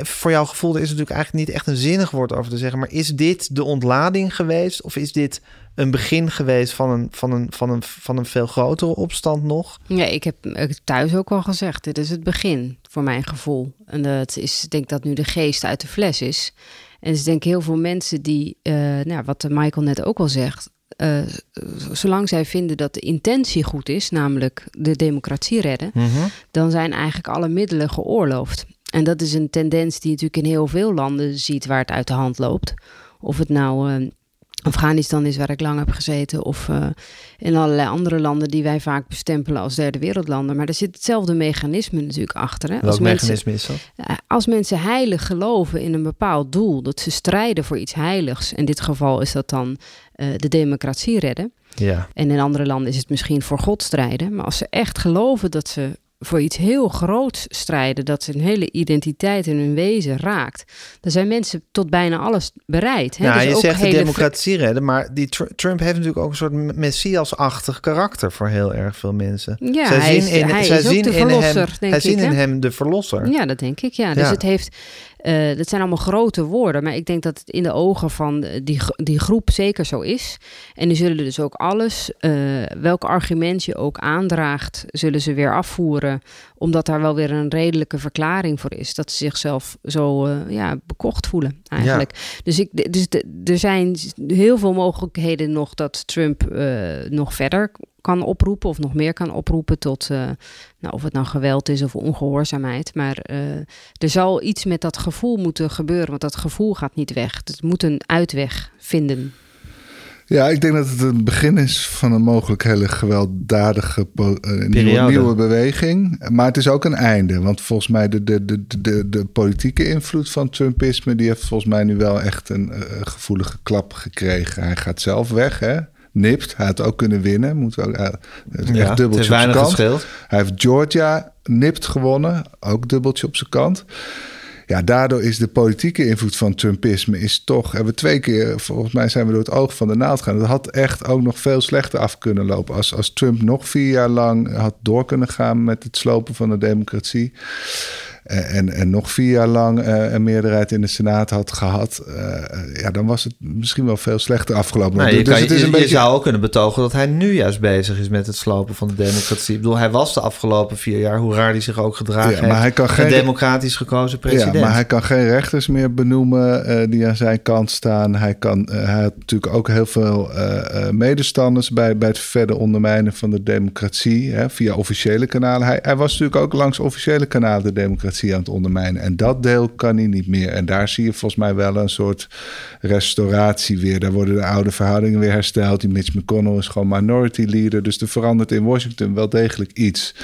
voor jouw gevoel is het natuurlijk eigenlijk niet echt een zinnig woord over te zeggen, maar is dit de ontlading geweest of is dit een begin geweest van een, van een, van een, van een veel grotere opstand nog? Ja, ik heb thuis ook al gezegd, dit is het begin voor mijn gevoel. En dat is, ik denk dat nu de geest uit de fles is. En dus denk heel veel mensen die, uh, nou, wat Michael net ook al zegt, uh, zolang zij vinden dat de intentie goed is, namelijk de democratie redden, mm -hmm. dan zijn eigenlijk alle middelen geoorloofd. En dat is een tendens die je natuurlijk in heel veel landen ziet waar het uit de hand loopt. Of het nou uh, Afghanistan is waar ik lang heb gezeten, of uh, in allerlei andere landen die wij vaak bestempelen als derde wereldlanden. Maar er zit hetzelfde mechanisme natuurlijk achter. Hè? Welk als mechanisme mensen, is dat? Als mensen heilig geloven in een bepaald doel, dat ze strijden voor iets heiligs. In dit geval is dat dan uh, de democratie redden. Ja. En in andere landen is het misschien voor God strijden. Maar als ze echt geloven dat ze voor iets heel groots strijden, dat hun hele identiteit en hun wezen raakt, dan zijn mensen tot bijna alles bereid. Hè? Ja, dus je ook zegt de hele democratie redden, maar die Tr Trump heeft natuurlijk ook een soort messiasachtig karakter voor heel erg veel mensen. Ja, zij hij zien is, in, hij zij is ook zien de in verlosser, hem, denk zij ik. zien in hem de verlosser. Ja, dat denk ik. Ja. Dus Ja. het heeft. Eh dat zijn allemaal grote woorden, maar ik denk dat het in de ogen van die, gro- die groep zeker zo is. En die zullen dus ook alles, eh, welk argument je ook aandraagt, zullen ze weer afvoeren, omdat daar wel weer een redelijke verklaring voor is. Dat ze zichzelf zo eh, ja, bekocht voelen, eigenlijk. Dus, ik, dus er zijn heel veel mogelijkheden nog dat Trump eh, nog verder kan oproepen of nog meer kan oproepen tot, eh, nou, of het nou geweld is of ongehoorzaamheid. Maar er zal iets met dat gevoel moeten gebeuren, want dat gevoel gaat niet weg. Het moet een uitweg vinden. Ja, ik denk dat het een begin is van een mogelijk hele gewelddadige eh, nieuwe, beweging. Maar het is ook een einde. Want volgens mij de, de, de, de, de politieke invloed van Trumpisme... die heeft volgens mij nu wel echt een eh, gevoelige klap gekregen. Hij gaat zelf weg, hè. Nipt, hij had ook kunnen winnen. Moet ook, uh, echt Ja, het dubbeltje is op zijn weinig kant. Hij heeft Georgia nipt gewonnen, ook dubbeltje op zijn kant. Ja, daardoor is de politieke invloed van Trumpisme is toch... Hebben we twee keer, volgens mij zijn we door het oog van de naald gegaan. Dat had echt ook nog veel slechter af kunnen lopen. Als, als Trump nog vier jaar lang had door kunnen gaan met het slopen van de democratie... eh, En, en nog vier jaar lang eh, een meerderheid in de Senaat had gehad, eh, ja, dan was het misschien wel veel slechter afgelopen. Je, dus kan- het is een je beetje. zou ook kunnen betogen dat hij nu juist bezig is met het slopen van de democratie. Ik bedoel, hij was de afgelopen vier jaar, hoe raar hij zich ook gedragen Ja, maar heeft, hij kan een geen- democratisch gekozen president. Ja, maar hij kan geen rechters meer benoemen eh, die aan zijn kant staan. Hij, kan, eh, hij had natuurlijk ook heel veel eh, eh, medestanders bij, bij het verder ondermijnen van de democratie hè, via officiële kanalen. Hij, hij was natuurlijk ook langs officiële kanalen de democratie aan het ondermijnen. En dat deel kan hij niet meer. En daar zie je volgens mij wel een soort restauratie weer. Daar worden de oude verhoudingen weer hersteld. Die Mitch McConnell is gewoon minority leader. Dus er verandert in Washington wel degelijk iets.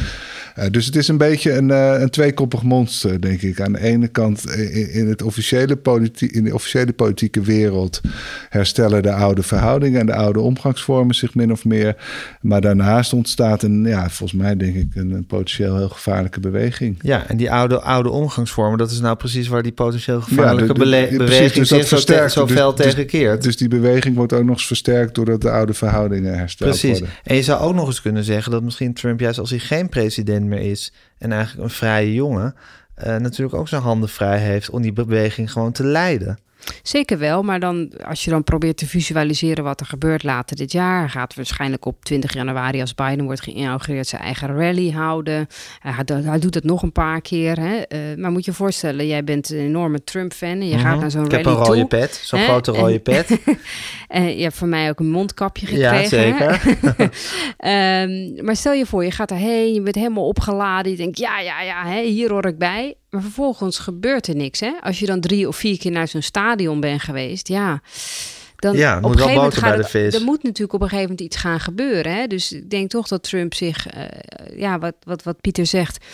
Eh, dus het is een beetje een, eh, een tweekoppig monster, denk ik. Aan de ene kant eh, in, in het officiële politie- in de officiële politieke wereld herstellen de oude verhoudingen en de oude omgangsvormen zich min of meer. Maar daarnaast ontstaat een, ja, volgens mij denk ik, een, een potentieel heel gevaarlijke beweging. Ja, en die oude, oude omgangsvormen, dat is nou precies waar die potentieel gevaarlijke de- de- bele- precies, beweging dus zich zo, zo Dus- fel dus- tegen keert. Dus die beweging wordt ook nog eens versterkt doordat de oude verhoudingen hersteld Precies. worden. En je zou ook nog eens kunnen zeggen dat misschien Trump, juist als hij geen president meer is en eigenlijk een vrije jongen, eh, natuurlijk ook zijn handen vrij heeft om die beweging gewoon te leiden. Zeker wel, maar dan, als je dan probeert te visualiseren wat er gebeurt later dit jaar, gaat waarschijnlijk op 20 januari, als Biden wordt geïnaugureerd, zijn eigen rally houden. Hij, hij doet het nog een paar keer. Hè? Eh, maar moet je je voorstellen, jij bent een enorme Trump-fan en je gaat Mhm. naar zo'n Ik rally heb een rode toe. pet, zo'n grote rode En- pet. En je hebt van mij ook een mondkapje Ja, gekregen. hè? zeker. Ehm, maar stel je voor, je gaat erheen, je bent helemaal opgeladen. Je denkt, ja, ja, ja, hè, hier hoor ik bij. Maar vervolgens gebeurt er niks. Hè? Als je dan drie of vier keer naar zo'n stadion bent geweest, ja, dan Ja, op moet een gegeven moment gaat het, er moet natuurlijk op een gegeven moment iets gaan gebeuren. Hè? Dus ik denk toch dat Trump zich, eh, ja, wat, wat, wat Pieter zegt,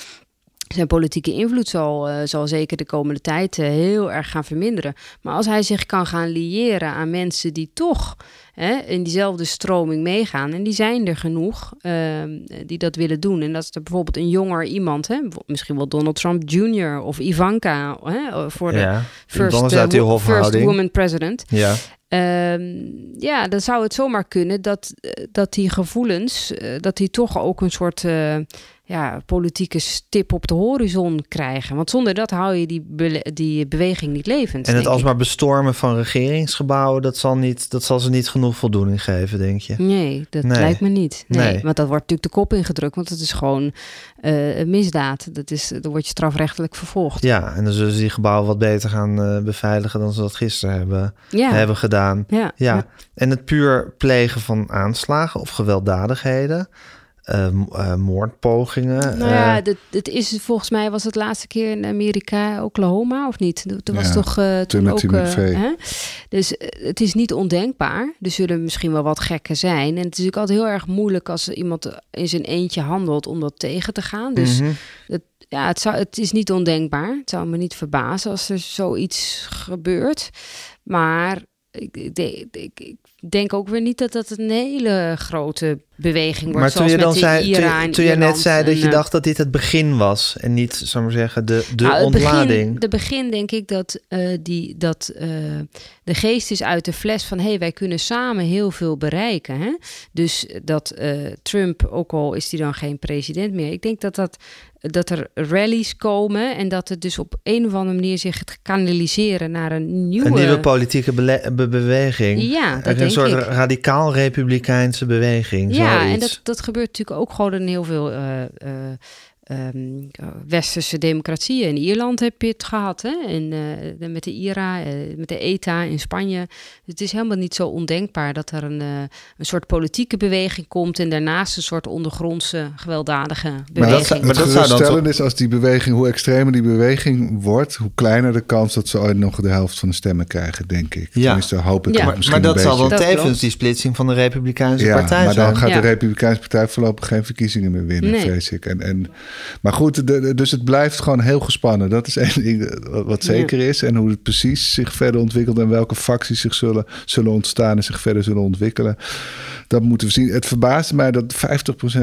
zijn politieke invloed zal, eh, zal zeker de komende tijd eh, heel erg gaan verminderen. Maar als hij zich kan gaan liëren aan mensen die toch hè, in diezelfde stroming meegaan, en die zijn er genoeg ehm, die dat willen doen. En dat is er bijvoorbeeld een jonger iemand, hè, misschien wel Donald Trump Jr. of Ivanka hè, voor de ja. first, eh, first woman president. Ja. Ehm, ja, dan zou het zomaar kunnen dat, dat die gevoelens, dat die toch ook een soort ja, politieke stip op de horizon krijgen. Want zonder dat hou je die, die beweging niet levend. En het alsmaar bestormen van regeringsgebouwen, dat zal, niet, dat zal ze niet genoeg voldoening geven, denk je? Nee, dat Nee. lijkt me niet. Nee, Nee. Want dat wordt natuurlijk de kop ingedrukt, want het is gewoon eh, een misdaad. Dat is, dan word je strafrechtelijk vervolgd. Ja, en dan zullen ze die gebouwen wat beter gaan eh, beveiligen dan ze dat gisteren hebben, Ja, hebben gedaan. ja, Ja. en het puur plegen van aanslagen of gewelddadigheden, eh, eh, moordpogingen. Nou ja, eh, dit, dit is volgens mij was het laatste keer in Amerika, Oklahoma of niet? Dat dat was Ja, toch eh, toen ook. hè? Dus het is niet ondenkbaar. Er zullen misschien wel wat gekken zijn. En het is natuurlijk altijd heel erg moeilijk als iemand in zijn eentje handelt om dat tegen te gaan. Dus mhm. ja, het, zou, het is niet ondenkbaar. Het zou me niet verbazen als er zoiets gebeurt. Maar ik, ik- ik denk ook weer niet dat dat een hele grote beweging wordt. Maar toen zoals je dan zei, toen, IRA toen je net zei dat je eh, dacht dat dit het begin was en niet, zou maar zeggen, de, de Nou, het ontlading. Begin, de begin denk ik dat, eh, die, dat eh, de geest is uit de fles van... hé, hey, wij kunnen samen heel veel bereiken. Hè? Dus dat Trump, ook al is hij dan geen president meer... ik denk dat, dat, dat er rallies komen... en dat het dus op een of andere manier zich gaat kanaliseren naar een nieuwe... Een nieuwe politieke be- beweging. Ja, dat een soort ik. radicaal-republikeinse beweging. Ja, zoiets. en dat, dat gebeurt natuurlijk ook gewoon in heel veel eh, eh, ehm, westerse democratieën. In Ierland heb je het gehad, hè? In, eh, met de IRA, eh, met de ETA in Spanje. Het is helemaal niet zo ondenkbaar dat er een, eh, een soort politieke beweging komt... en daarnaast een soort ondergrondse gewelddadige Maar beweging. dat, maar dat zou dan is als die beweging, hoe extremer die beweging wordt, hoe kleiner de kans dat ze ooit nog de helft van de stemmen krijgen, denk ik. Ja. Tenminste, hoop ik Ja. het Maar, misschien maar dat zal. Dat tevens die splitsing van de Republikeinse Ja, partij maar dan zijn. gaat Ja. de Republikeinse Partij voorlopig geen verkiezingen meer winnen, Nee. vrees ik. En, en, maar goed, de- de- dus het blijft gewoon heel gespannen. Dat is één ding eh, wat, zeker is. En hoe het precies zich verder ontwikkelt en welke facties zich zullen, zullen ontstaan en zich verder zullen ontwikkelen. Dat moeten we zien. Het verbaasde mij dat 50%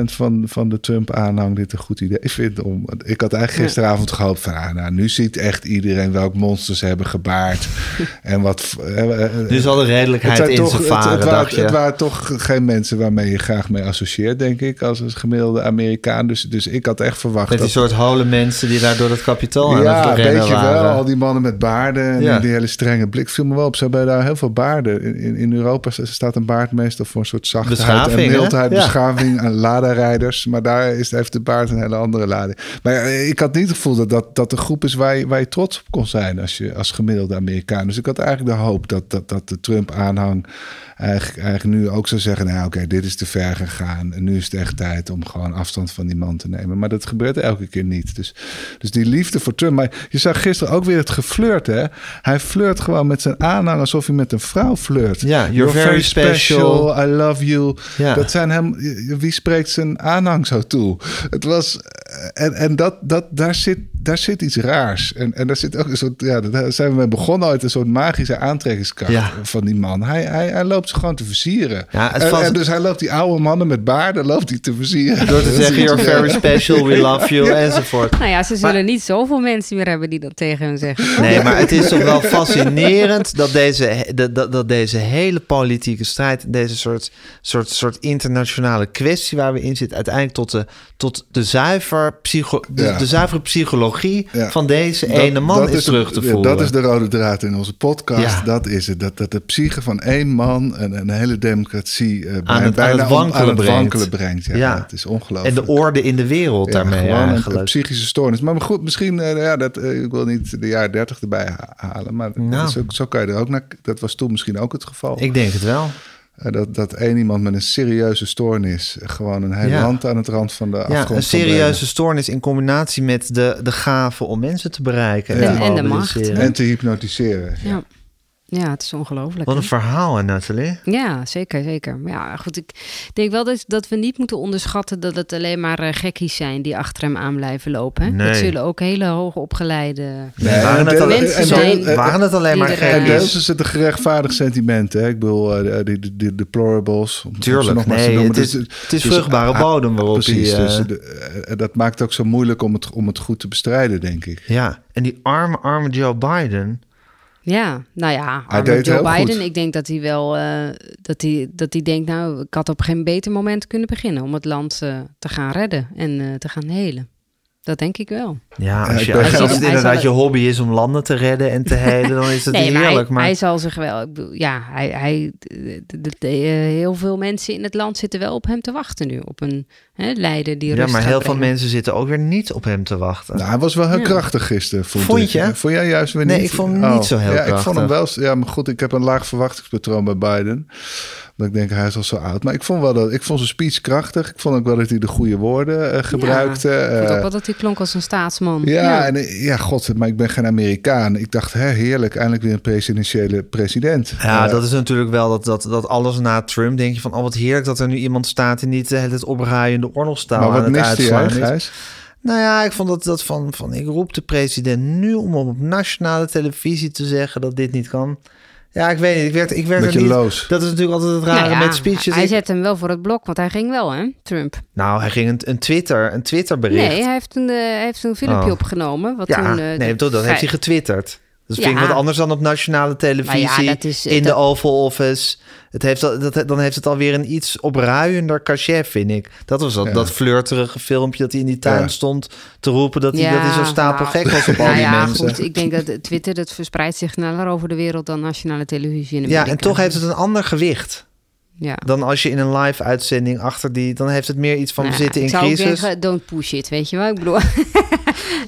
van, van de Trump-aanhang dit een goed idee vindt. Om, ik had eigenlijk gisteravond gehoopt van, ah, nou, nu ziet echt iedereen welk monsters ze hebben gebaard. en wat... eh, eh, Nu zal de redelijkheid in toch, het, varen, het, dacht waren, je. het waren toch geen mensen waarmee je graag mee associeert, denk ik, als een gemiddelde Amerikaan. Dus, dus ik had echt verwacht Met die dat... soort hole mensen die daar door het kapitool aan Ja, het rennen beetje waren. wel. Al die mannen met baarden en Ja. die, hele strenge blik viel me wel op. Ze hebben daar heel veel baarden. In, in, in Europa staat een baard meestal voor een soort zachtheid Beschaving, en mildheid, Ja. beschaving aan Lada-rijders. Maar daar is, heeft de baard een hele andere lading. Maar ja, ik had niet het gevoel dat dat, dat de groep is waar je, waar je trots op kon zijn als, je, als gemiddelde Amerikaan. Dus ik had eigenlijk de hoop dat, dat, dat de Trump-aanhang eigenlijk, eigenlijk nu ook zou zeggen... nou oké, dit is te ver gegaan. En nu is het echt tijd om gewoon afstand van die man te nemen. Maar dat gebeurt elke keer niet. Dus, dus die liefde voor Trump. Maar je zag gisteren ook weer het geflirt, hè? Hij flirt gewoon met zijn aanhang alsof hij met een vrouw flirt. Ja, you're very special. I love you. Ja. Dat zijn hem... Wie spreekt zijn aanhang zo toe? Het was... En, en dat, dat, daar, zit, daar zit iets raars. En, en daar zit ook een soort... Ja, daar zijn we mee begonnen uit een soort magische aantrekkingskracht Ja. van die man. Hij, hij, hij loopt ze gewoon te versieren. Ja, en, dus hij loopt die oude mannen met baarden loopt hij te versieren. Door te zeggen, you're very special, we love you, enzovoort. Nou ja, ze zullen niet zoveel mensen meer hebben die dat tegen hem zeggen. Nee, maar het is toch wel fascinerend dat deze, dat, dat, dat deze hele politieke strijd, deze soort, soort, soort internationale kwestie waar we in zitten, uiteindelijk tot de, tot de, zuiver psycho, de, Ja. de zuivere psychologie Ja. van deze Dat- ene man is, terug te voeren. Dat is de rode draad in onze podcast. Ja. Dat is het. Dat, dat de psyche van één man een, een hele democratie eh, bij- aan het, bijna aan het wankelen aan het brengt. wankelen brengt. Ja, Ja. Het is ongelooflijk. en de orde in de wereld daarmee gewoon een- eigenlijk. Een, psychische stoornis. Maar goed, misschien, eh, ja, dat, eh, ik wil niet de jaren dertig erbij ha- halen. Maar Nou. zo, zo kan je er ook naar. Dat was toen misschien ook het geval. Ik denk het wel. Eh, dat, dat één iemand met een serieuze stoornis gewoon een hele Ja. land aan het rand van de Ja, afgrond een kan serieuze stoornis in combinatie met de, de gave om mensen te bereiken. En- de macht, En te hypnotiseren. Ja. Ja. Het is ongelooflijk. Wat hè? een verhaal, hè, Nathalie. Ja, zeker, zeker. Maar ja, goed, ik denk wel dat, dat we niet moeten onderschatten dat het alleen maar eh, gekkies zijn die achter hem aan blijven lopen. Hè? Nee. Dat zullen ook hele hoogopgeleide Nee, waren, en het mensen en zijn deel- waren het alleen maar die er, En deels is het een gerechtvaardigd sentiment. Hè? Ik bedoel, eh, die, die, die deplorables. Tuurlijk, nog nee, noemen. het is, Dus- het is dus- vruchtbare ah, bodem waarop Precies, eh, dus de- eh, dat maakt het ook zo moeilijk om het, om het goed te bestrijden, denk ik. Ja, en die arme, arme Joe Biden... Ja, nou ja, Joe Biden. goed. Ik denk dat hij wel eh, dat hij, dat hij denkt, nou, ik had op geen beter moment kunnen beginnen om het land eh, te gaan redden en eh, te gaan helen. Dat denk ik wel. Ja, Ja, als, je, als, als het hij inderdaad je hobby is om landen te redden en te helen, dan is het nee, maar hij, heerlijk. Maar, hij zal zich wel. Ik bedoel, ja, hij, hij, de- de- de- eh, heel veel mensen in het land zitten wel op hem te wachten nu. Op een hè, leider die ja, maar heel veel mensen zitten ook weer niet op hem te wachten. Nou, hij was wel heel Ja. krachtig gisteren, vond, Vond ik. je? Vond jij juist weer niet? Nee, ik vond hem niet zo heel ja, Ik vond hem krachtig. wel... Ja, maar goed, ik heb een laag verwachtingspatroon bij Biden. Dat ik denk, hij is al zo oud. Maar ik vond, wel dat, ik vond zijn speech krachtig. Ik vond ook wel dat hij de goede woorden eh, gebruikte. Ja, ik vond Eh, ook wel dat hij klonk als een staatsman. Ja, en eh, ja, god, maar ik ben geen Amerikaan. Ik dacht, hè, heerlijk, eindelijk weer een presidentiële president. Ja, Eh, dat is natuurlijk wel dat, dat, dat alles na Trump denk je van... oh, wat heerlijk dat er nu iemand staat die niet de hele tijd opruiende oorlogstaal maar aan wat het mist hij uitslaan eigenlijk, is. Gijs? Nou ja, ik vond dat, dat van, van... ik roep de president nu om op nationale televisie te zeggen dat dit niet kan. Ja, ik weet niet. Ik werd, ik werd er Beetje niet... loos. Dat is natuurlijk altijd het Nou rare ja, met speeches. Hij Ik- zet hem wel voor het blok, want hij ging wel, hè, Trump. Nou, hij ging een, een Twitter, een Twitter bericht. Nee, hij heeft een, eh, hij heeft een filmpje Oh. opgenomen. Wat ja, toen, eh, nee, dat, dat heeft hij getwitterd. Dat vind ik Ja. wat anders dan op nationale televisie, ja, is- in de Oval Office. Het heeft, dat, dan heeft het alweer een iets opruiender cachet, vind ik. Dat was dat, Ja. dat flirterige filmpje dat hij in die tuin Ja. stond te roepen... dat hij, Ja, dat hij zo stapel nou, gek was op al nou die ja, mensen. goed. Ik denk dat Twitter dat verspreidt zich sneller over de wereld dan nationale televisie in Ja, Amerika. en toch heeft het een ander gewicht Ja. dan als je in een live uitzending achter die... dan heeft het meer iets van Nou we zitten in ik zou crisis. ook zeggen, don't push it, weet je wel? Ik bedoel,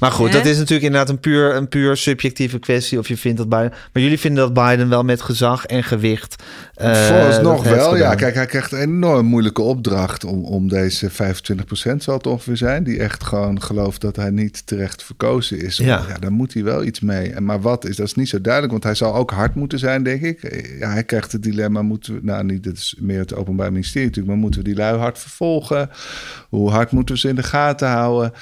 Maar goed, dat is natuurlijk inderdaad een puur, een puur subjectieve kwestie of je vindt dat Biden... Maar jullie vinden dat Biden wel met gezag en gewicht... eh, Vooralsnog wel, ja. Kijk, hij krijgt een enorm moeilijke opdracht om, om deze 25% zal het ongeveer zijn. Die echt gewoon gelooft dat hij niet terecht verkozen is. Ja. Ja, daar moet hij wel iets mee. En Maar wat is, dat is niet zo duidelijk. Want hij zal ook hard moeten zijn, denk ik. Ja, hij krijgt het dilemma, moeten we, nou niet, dat is meer het Openbaar Ministerie natuurlijk. Maar moeten we die lui hard vervolgen? Hoe hard moeten we ze in de gaten houden?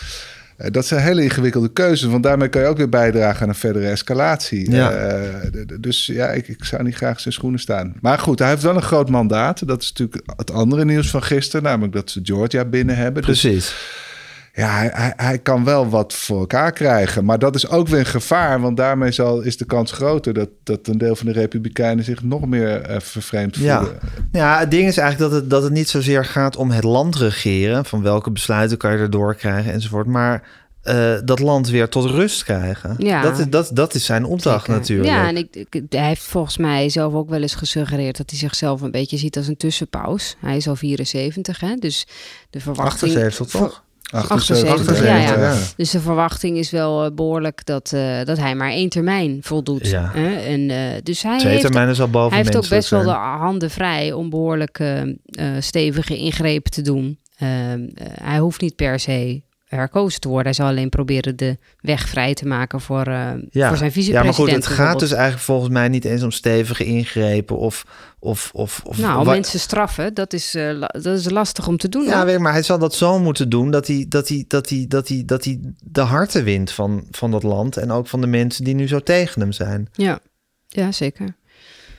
Eh, Dat zijn hele ingewikkelde keuzes, want daarmee kan je ook weer bijdragen aan een verdere escalatie. Ja. Eh, dus ja, ik, ik zou niet graag zijn schoenen staan. Maar goed, hij heeft wel een groot mandaat. Dat is natuurlijk het andere nieuws van gisteren, namelijk dat ze Georgia binnen hebben. Dus Precies. Ja, hij, hij, kan wel wat voor elkaar krijgen. Maar dat is ook weer een gevaar, want daarmee zal, is de kans groter dat, dat een deel van de Republikeinen zich nog meer eh, vervreemd Ja. voelen. ja, het ding is eigenlijk dat het, dat het niet zozeer gaat om het land regeren... van welke besluiten kan je erdoor krijgen enzovoort... maar eh, dat land weer tot rust krijgen. Ja. Dat, is, dat, dat is zijn opdracht Zeker. natuurlijk. Ja, en ik, ik- hij heeft volgens mij zelf ook wel eens gesuggereerd dat hij zichzelf een beetje ziet als een tussenpaus. Hij is al 74, hè? Dus de verwachting. 78 toch? 78, 78, ja, ja. ja. Dus de verwachting is wel eh, behoorlijk dat, eh, dat hij maar één termijn voldoet. Ja. Hè? En, eh, dus hij Twee heeft, termijnen is al boven hij heeft ook best wel de handen vrij om behoorlijk eh, eh, stevige ingrepen te doen. Ehm, eh, hij hoeft niet per se herkozen te worden. Hij zal alleen proberen de weg vrij te maken voor, eh, Ja. voor zijn Ja, vicepresident. maar goed, het gaat dus eigenlijk volgens mij niet eens om stevige ingrepen of... of, of, of Nou, mensen straffen, dat is, eh, dat is lastig om te doen. Ja, weet ik, maar hij zal dat zo moeten doen dat hij, dat hij, dat hij, dat hij, dat hij de harten wint van, van dat land. En ook van de mensen die nu zo tegen hem zijn. ja. ja, zeker.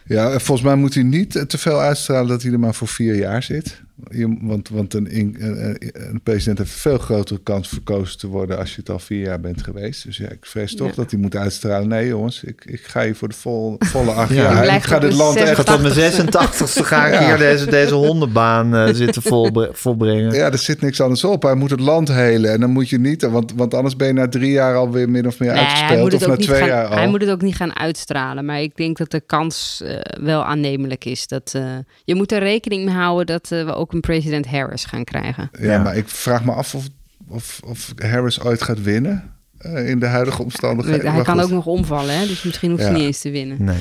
Ja, volgens mij moet hij niet te veel uitstralen dat hij er maar voor vier jaar zit. Je, want want een, in- een, een president heeft een veel grotere kans verkozen te worden als je het al vier jaar bent geweest. Dus ja, ik vrees toch Ja. dat hij moet uitstralen. Nee jongens, ik, ik ga hier voor de vol, volle acht Ja. jaar. Ik ga dit land Ik ga echt... tot mijn 86ste ga ik Ja. hier deze, deze hondenbaan eh, zitten volbre- volbrengen. Ja, er zit niks anders op. Hij moet het land helen. En dan moet je niet, want, want anders ben je na drie jaar alweer min of meer Nee, uitgespeeld. Of na twee gaan, jaar al. hij moet het ook niet gaan uitstralen. Maar ik denk dat de kans eh, wel aannemelijk is. Dat, eh, je moet er rekening mee houden dat eh, we ook een president Harris gaan krijgen. Ja, Ja. maar ik vraag me af of, of, of Harris ooit gaat winnen. Eh, in de huidige omstandigheden. Hij Maar kan goed. ook nog omvallen, hè? dus misschien hoeft hij Ja. niet eens te winnen. Nee.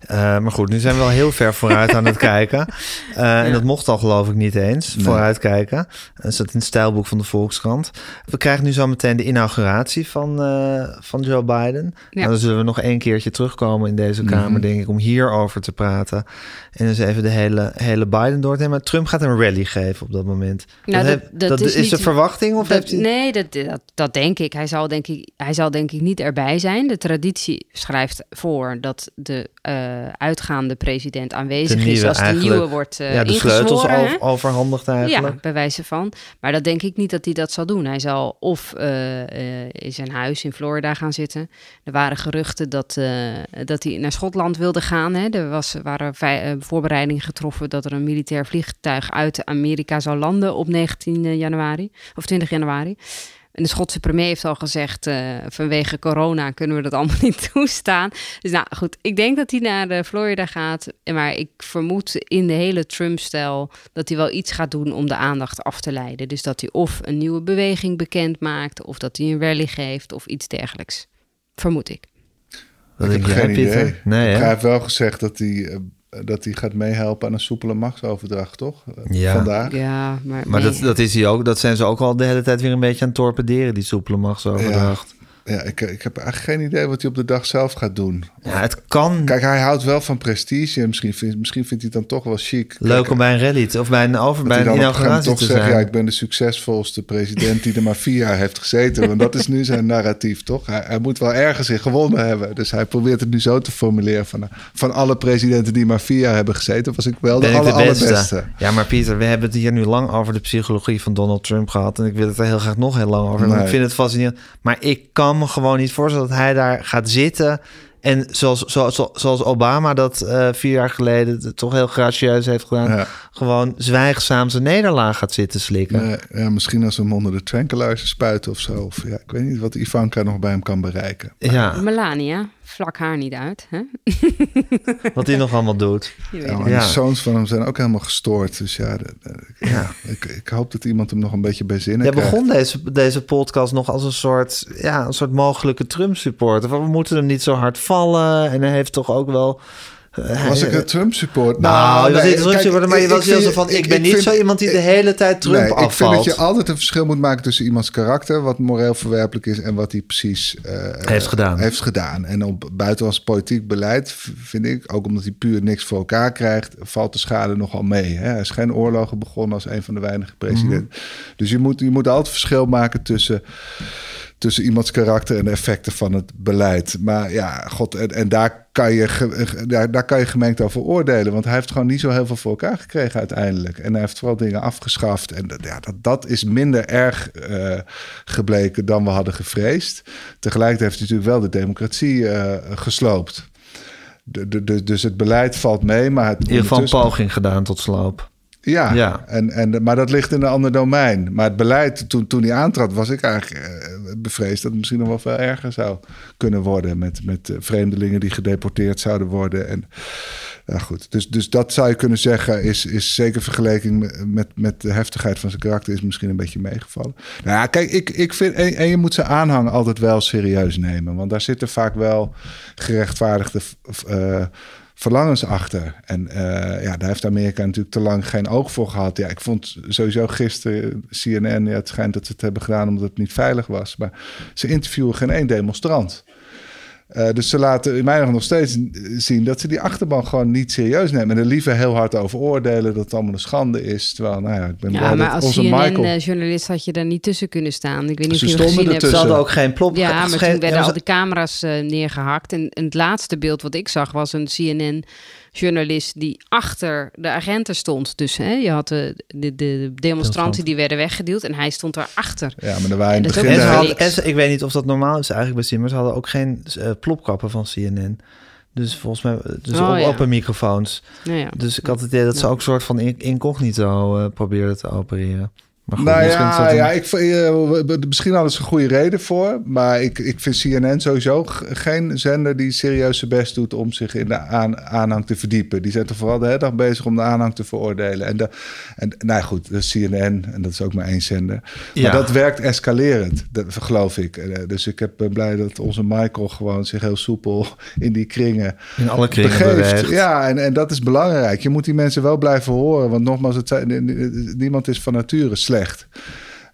Eh, maar goed, nu zijn we wel heel ver vooruit aan het kijken. Eh, En dat mocht al geloof ik niet eens, Nee. vooruitkijken. Dat staat in het stijlboek van de Volkskrant. We krijgen nu zo meteen de inauguratie van, eh, van Joe Biden. Nou, dan zullen we nog één keertje terugkomen in deze Kamer, Mhm. denk ik, om hierover te praten. En dus even de hele, hele Biden door te nemen. Maar Trump gaat een rally geven op dat moment. Nou, dat, dat- heb- dat dat is is, de niet- verwachting? Of Dat- heeft hij... Nee, dat, dat, dat denk ik. Hij zal denk ik, hij zal denk ik niet erbij zijn. De traditie schrijft voor dat de eh, uitgaande president aanwezig is als de nieuwe wordt eh ja, de sleutels over, overhandigd eigenlijk. Ja, bij wijze van. Maar dat denk ik niet dat hij dat zal doen. Hij zal of eh, in zijn huis in Florida gaan zitten. Er waren geruchten dat, dat hij naar Schotland wilde gaan. Hè. Er was, waren voorbereidingen getroffen dat er een militair vliegtuig uit Amerika zou landen op 19 januari of 20 januari. En de Schotse premier heeft al gezegd, eh, vanwege corona kunnen we dat allemaal niet toestaan. Dus nou goed, ik denk dat hij naar eh, Florida gaat. Maar ik vermoed in de hele Trump-stijl dat hij wel iets gaat doen om de aandacht af te leiden. Dus dat hij of een nieuwe beweging bekend maakt, of dat hij een rally geeft, of iets dergelijks. Vermoed ik. Wat ik heb jij, geen idee. Nee, hij heeft wel gezegd dat hij, eh, dat hij gaat meehelpen aan een soepele machtsoverdracht, toch? Eh, Ja. Vandaag. Ja, maar, Maar nee. dat, dat, is hij ook, dat zijn ze ook al de hele tijd weer een beetje aan het torpederen, die soepele machtsoverdracht. Ja, ik, ik heb eigenlijk geen idee wat hij op de dag zelf gaat doen. Ja, het kan Kijk, hij houdt wel van prestige. En misschien, vindt- misschien vindt hij het dan toch wel chic. leuk Kijk, om bij een rally te, of bij een, over, bij hij een inauguratie toch te zegt... zijn. ja, ik ben de succesvolste president die er maar vier jaar heeft gezeten. Want dat is nu zijn narratief, toch? Hij, hij moet wel ergens in gewonnen hebben. Dus hij probeert het nu zo te formuleren. Van, van alle presidenten die maar vier jaar hebben gezeten... was ik wel de, ben ik aller, de beste. allerbeste. Ja, maar Pieter, we hebben het hier nu lang over de psychologie van Donald Trump gehad. En ik wil het er heel graag nog heel lang over. Nee. Ik vind het fascinerend. Maar ik kan me gewoon niet voorstellen dat hij daar gaat zitten. En zoals, zoals, zoals Obama dat eh, vier jaar geleden toch heel gracieus heeft gedaan. Ja. Gewoon zwijgzaam zijn nederlaag gaat zitten slikken. Nee, ja, misschien als we hem onder de tranquilizer spuiten of zo. Of, ja, ik weet niet wat Ivanka nog bij hem kan bereiken. Ja, Melania, vlak haar niet uit. Hè? wat hij nog allemaal doet. Weet Ja, het. maar Ja. de zoons van hem zijn ook helemaal gestoord. Dus ja, de- de- Ja. ik, ik hoop dat iemand hem nog een beetje bij zinnen Jij krijgt. begon deze, deze podcast nog als een soort, ja, een soort mogelijke Trump-supporter. We moeten hem niet zo hard vallen. En hij heeft toch ook wel... Was ik een Trump-support? Nou, was nee, een Trump-supporter, maar je was heel zo van... Ik, ik- ben ik niet vind- zo iemand die de hele tijd Trump nee, afvalt. Ik vind dat je altijd een verschil moet maken tussen iemands karakter... wat moreel verwerpelijk is en wat hij precies eh, Heeft gedaan. heeft gedaan. En op buitenlands politiek beleid vind ik... ook omdat hij puur niks voor elkaar krijgt... valt de schade nogal mee. Hè? Hij is geen oorlogen begonnen als een van de weinige presidenten. Mhm. Dus je moet, je moet altijd verschil maken tussen tussen iemands karakter en de effecten van het beleid. Maar ja, god, en, en daar, kan je ge- daar, daar kan je gemengd over oordelen. Want hij heeft gewoon niet zo heel veel voor elkaar gekregen uiteindelijk. En hij heeft vooral dingen afgeschaft. En dat- ja, dat, dat is minder erg eh, gebleken dan we hadden gevreesd. Tegelijkertijd heeft hij natuurlijk wel de democratie eh, gesloopt. De, de, de- dus het beleid valt mee, maar het In ieder geval ondertussen- poging gedaan tot sloop. ja, Ja. En, en, maar dat ligt in een ander domein. Maar het beleid, toen, toen hij aantrad, was ik eigenlijk eh, bevreesd dat het misschien nog wel veel erger zou kunnen worden. Met, met eh, vreemdelingen die gedeporteerd zouden worden. En, goed. Dus, dus dat zou je kunnen zeggen, is, is zeker vergeleken met, met, de heftigheid van zijn karakter, is misschien een beetje meegevallen. Nou ja, kijk, ik, ik vind, en, en je moet zijn aanhang altijd wel serieus nemen. Want daar zitten vaak wel gerechtvaardigde. eh, verlangens achter. En eh, ja, daar heeft Amerika natuurlijk te lang geen oog voor gehad. Ja, ik vond sowieso gisteren CNN, ja, het schijnt dat ze het hebben gedaan omdat het niet veilig was. Maar ze interviewen geen één demonstrant. Eh, dus ze laten in mijn ogen nog steeds zien dat ze die achterban gewoon niet serieus nemen. En er liever heel hard over oordelen dat het allemaal een schande is. Terwijl, nou ja, ik ben Ja, blij maar dat als. CNN-journalist had je daar niet tussen kunnen staan. Ik weet niet Ze of je stonden gezien hebt. Ze hadden ook geen plop. Ja, maar toen werden ja, al ze- die camera's eh, neergehakt. En, en het laatste beeld wat ik zag was een CNN-journalist die achter de agenten stond. Dus hè, je had de, de, de demonstranten die werden weggeduwd en hij stond daarachter. Ja, maar er waren in het begin... En ze Ja, hadden, niks. en ze- ik weet niet of dat normaal is eigenlijk bij Simmers. Ze hadden ook geen eh, plopkappen van CNN. Dus volgens mij, dus Oh, op, ja. open microfoons. Nou ja. Dus ik had het idee dat ze ook een soort van in- incognito eh probeerden te opereren. Maar goed, nou misschien ja, ja ik, eh, misschien hadden ze een goede reden voor. Maar ik, ik vind CNN sowieso geen zender die serieus zijn best doet om zich in de aan, aanhang te verdiepen. Die zijn toch vooral de hele dag bezig om de aanhang te veroordelen. En, de, en nou goed, CNN, en dat is ook maar één zender. Ja. Maar dat werkt escalerend, dat geloof ik. Eh, Dus ik heb- ben blij dat onze Michael gewoon zich heel soepel in die kringen in alle kringen begeeft. beweegt. Ja, en, en dat is belangrijk. Je moet die mensen wel blijven horen. Want nogmaals, het zijn, niemand is van nature slecht.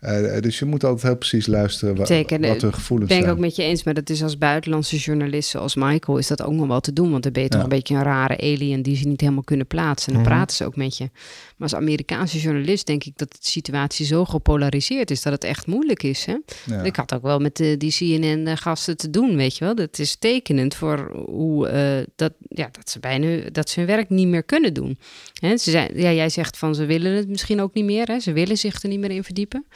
Eh, dus je moet altijd heel precies luisteren wa- Zeker, wat hun Ik gevoelens ben ik zijn. ook met je eens, maar dat is als buitenlandse journalist zoals Michael is dat ook nog wel te doen. Want dan ben je toch een beetje een rare alien die ze niet helemaal kunnen plaatsen. En dan Mhm. praten ze ook met je. Maar als Amerikaanse journalist denk ik dat de situatie zo gepolariseerd is dat het echt moeilijk is. Hè? Ja. Ik had ook wel met de, die CNN-gasten te doen, weet je wel. Dat is tekenend voor hoe eh, dat, ja, dat ze bijna dat ze hun werk niet meer kunnen doen. Hè? Ze zijn, ja, jij zegt van ze willen het misschien ook niet meer. Hè? Ze willen zich er niet meer in verdiepen.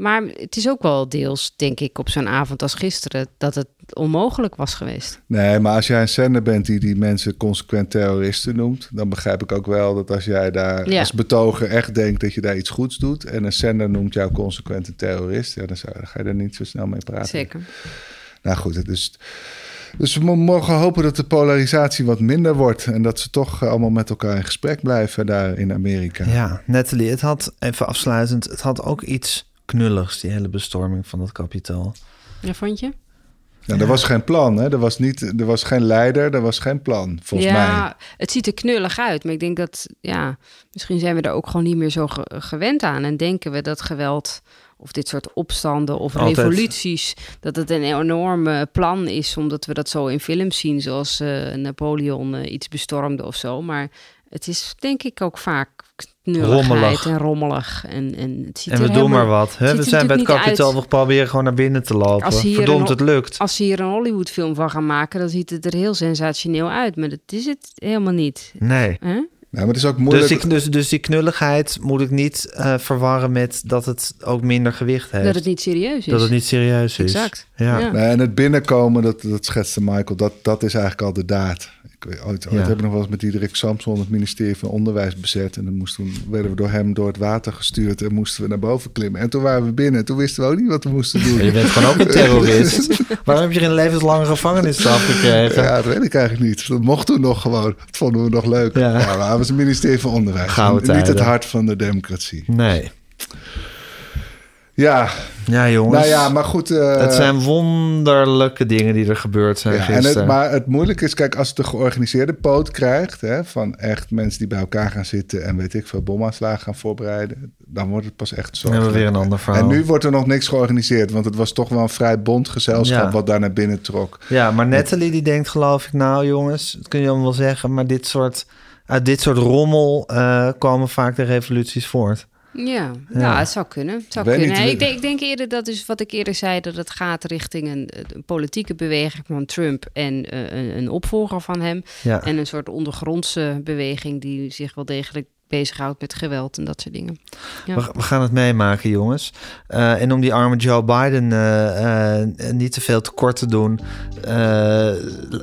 Maar het is ook wel deels, denk ik, op zo'n avond als gisteren, dat het onmogelijk was geweest. Nee, maar als jij een zender bent die die mensen consequent terroristen noemt, dan begrijp ik ook wel dat als jij daar Ja. als betoger echt denkt dat je daar iets goeds doet en een zender noemt jou consequent een terrorist, ja, dan, zou, dan ga je er niet zo snel mee praten. Zeker. Nou goed, het is. Dus we mo- mogen hopen dat de polarisatie wat minder wordt en dat ze toch eh, allemaal met elkaar in gesprek blijven daar in Amerika. Ja, Natalie, het had, even afsluitend, het had ook iets knulligs, die hele bestorming van dat kapitaal. Ja, vond je? Nou, er was geen plan, hè? Er was, niet, er was geen leider, er was geen plan, volgens ja, mij. het ziet er knullig uit. Maar ik denk dat, ja, misschien zijn we er ook gewoon niet meer zo ge- gewend aan. En denken we dat geweld of dit soort opstanden of Altijd. revoluties, dat het een enorme plan is, omdat we dat zo in films zien, zoals eh, Napoleon eh, iets bestormde of zo. Maar het is denk ik ook vaak knulligheid Rommelig. en rommelig. En, en, het ziet En er we doen helemaal- maar wat. Hè? We zijn bij het kapitaal, uit. we proberen gewoon naar binnen te lopen. Als hier Verdomd, een- het lukt. Als ze hier een Hollywood-film van gaan maken, dan ziet het er heel sensationeel uit. Maar dat is het helemaal niet. Nee. Hè? Ja, maar het is ook moeilijk. Dus die, dus, dus die knulligheid moet ik niet eh, verwarren met dat het ook minder gewicht heeft. Dat het niet serieus is. Dat het niet serieus is. Exact. Ja. Ja. Nee, en het binnenkomen, dat, dat schetste Michael, dat, dat is eigenlijk al de daad. Ik, weet- ooit ooit Ja. heb ik nog wel eens met Diederik Samson het ministerie van Onderwijs bezet. En dan moesten, we- werden we door hem door het water gestuurd en moesten we naar boven klimmen. En toen waren we binnen en toen wisten we ook niet wat we moesten doen. Je bent gewoon ook een terrorist. Waarom heb je geen levenslange gevangenisstraf gekregen? Ja, dat weet ik eigenlijk niet. Dat mocht toen nog gewoon. Dat vonden we nog leuk. Ja. Ja, maar het was het ministerie van Onderwijs. Niet het hart van de democratie. Nee. Ja, Ja, jongens. nou ja, maar goed. eh, het zijn wonderlijke dingen die er gebeurd zijn Ja, en gisteren. het, maar het moeilijke is, kijk, als het een georganiseerde poot krijgt, hè, van echt mensen die bij elkaar gaan zitten en weet ik veel bomaanslagen gaan voorbereiden, dan wordt het pas echt Dan hebben we weer een ander verhaal. En nu wordt er nog niks georganiseerd, want het was toch wel een vrij bond gezelschap Ja. wat daar naar binnen trok. Ja, maar Natalie die denkt geloof ik, nou jongens, dat kun je allemaal wel zeggen, maar dit soort, uit dit soort rommel eh, komen vaak de revoluties voort. Ja, ja. het zou kunnen. Het zou kunnen. niet, ik, denk, ik denk eerder dat is wat ik eerder zei, dat het gaat richting een, een politieke beweging van Trump en eh, een, een opvolger van hem. Ja. En een soort ondergrondse beweging die zich wel degelijk bezighoudt met geweld en dat soort dingen. Ja. We, we gaan het meemaken, jongens. Eh, en om die arme Joe Biden eh, eh, niet te veel tekort te doen, eh,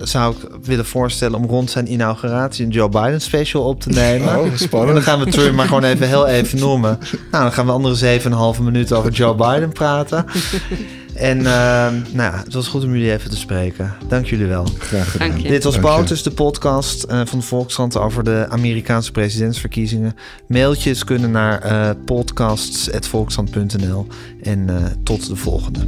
zou ik willen voorstellen om rond zijn inauguratie een Joe Biden special op te nemen. Oh, En spannend. dan gaan we Trump maar gewoon even heel even noemen. Nou, dan gaan we andere 7,5 minuten over Joe Biden praten. En eh, nou ja, het was goed om jullie even te spreken. Dank jullie wel. Graag gedaan. Dank je. Dit was. POTUS, de podcast eh, van de Volkskrant over de Amerikaanse presidentsverkiezingen. Mailtjes kunnen naar eh podcasts.volkskrant.nl. En eh, tot de volgende.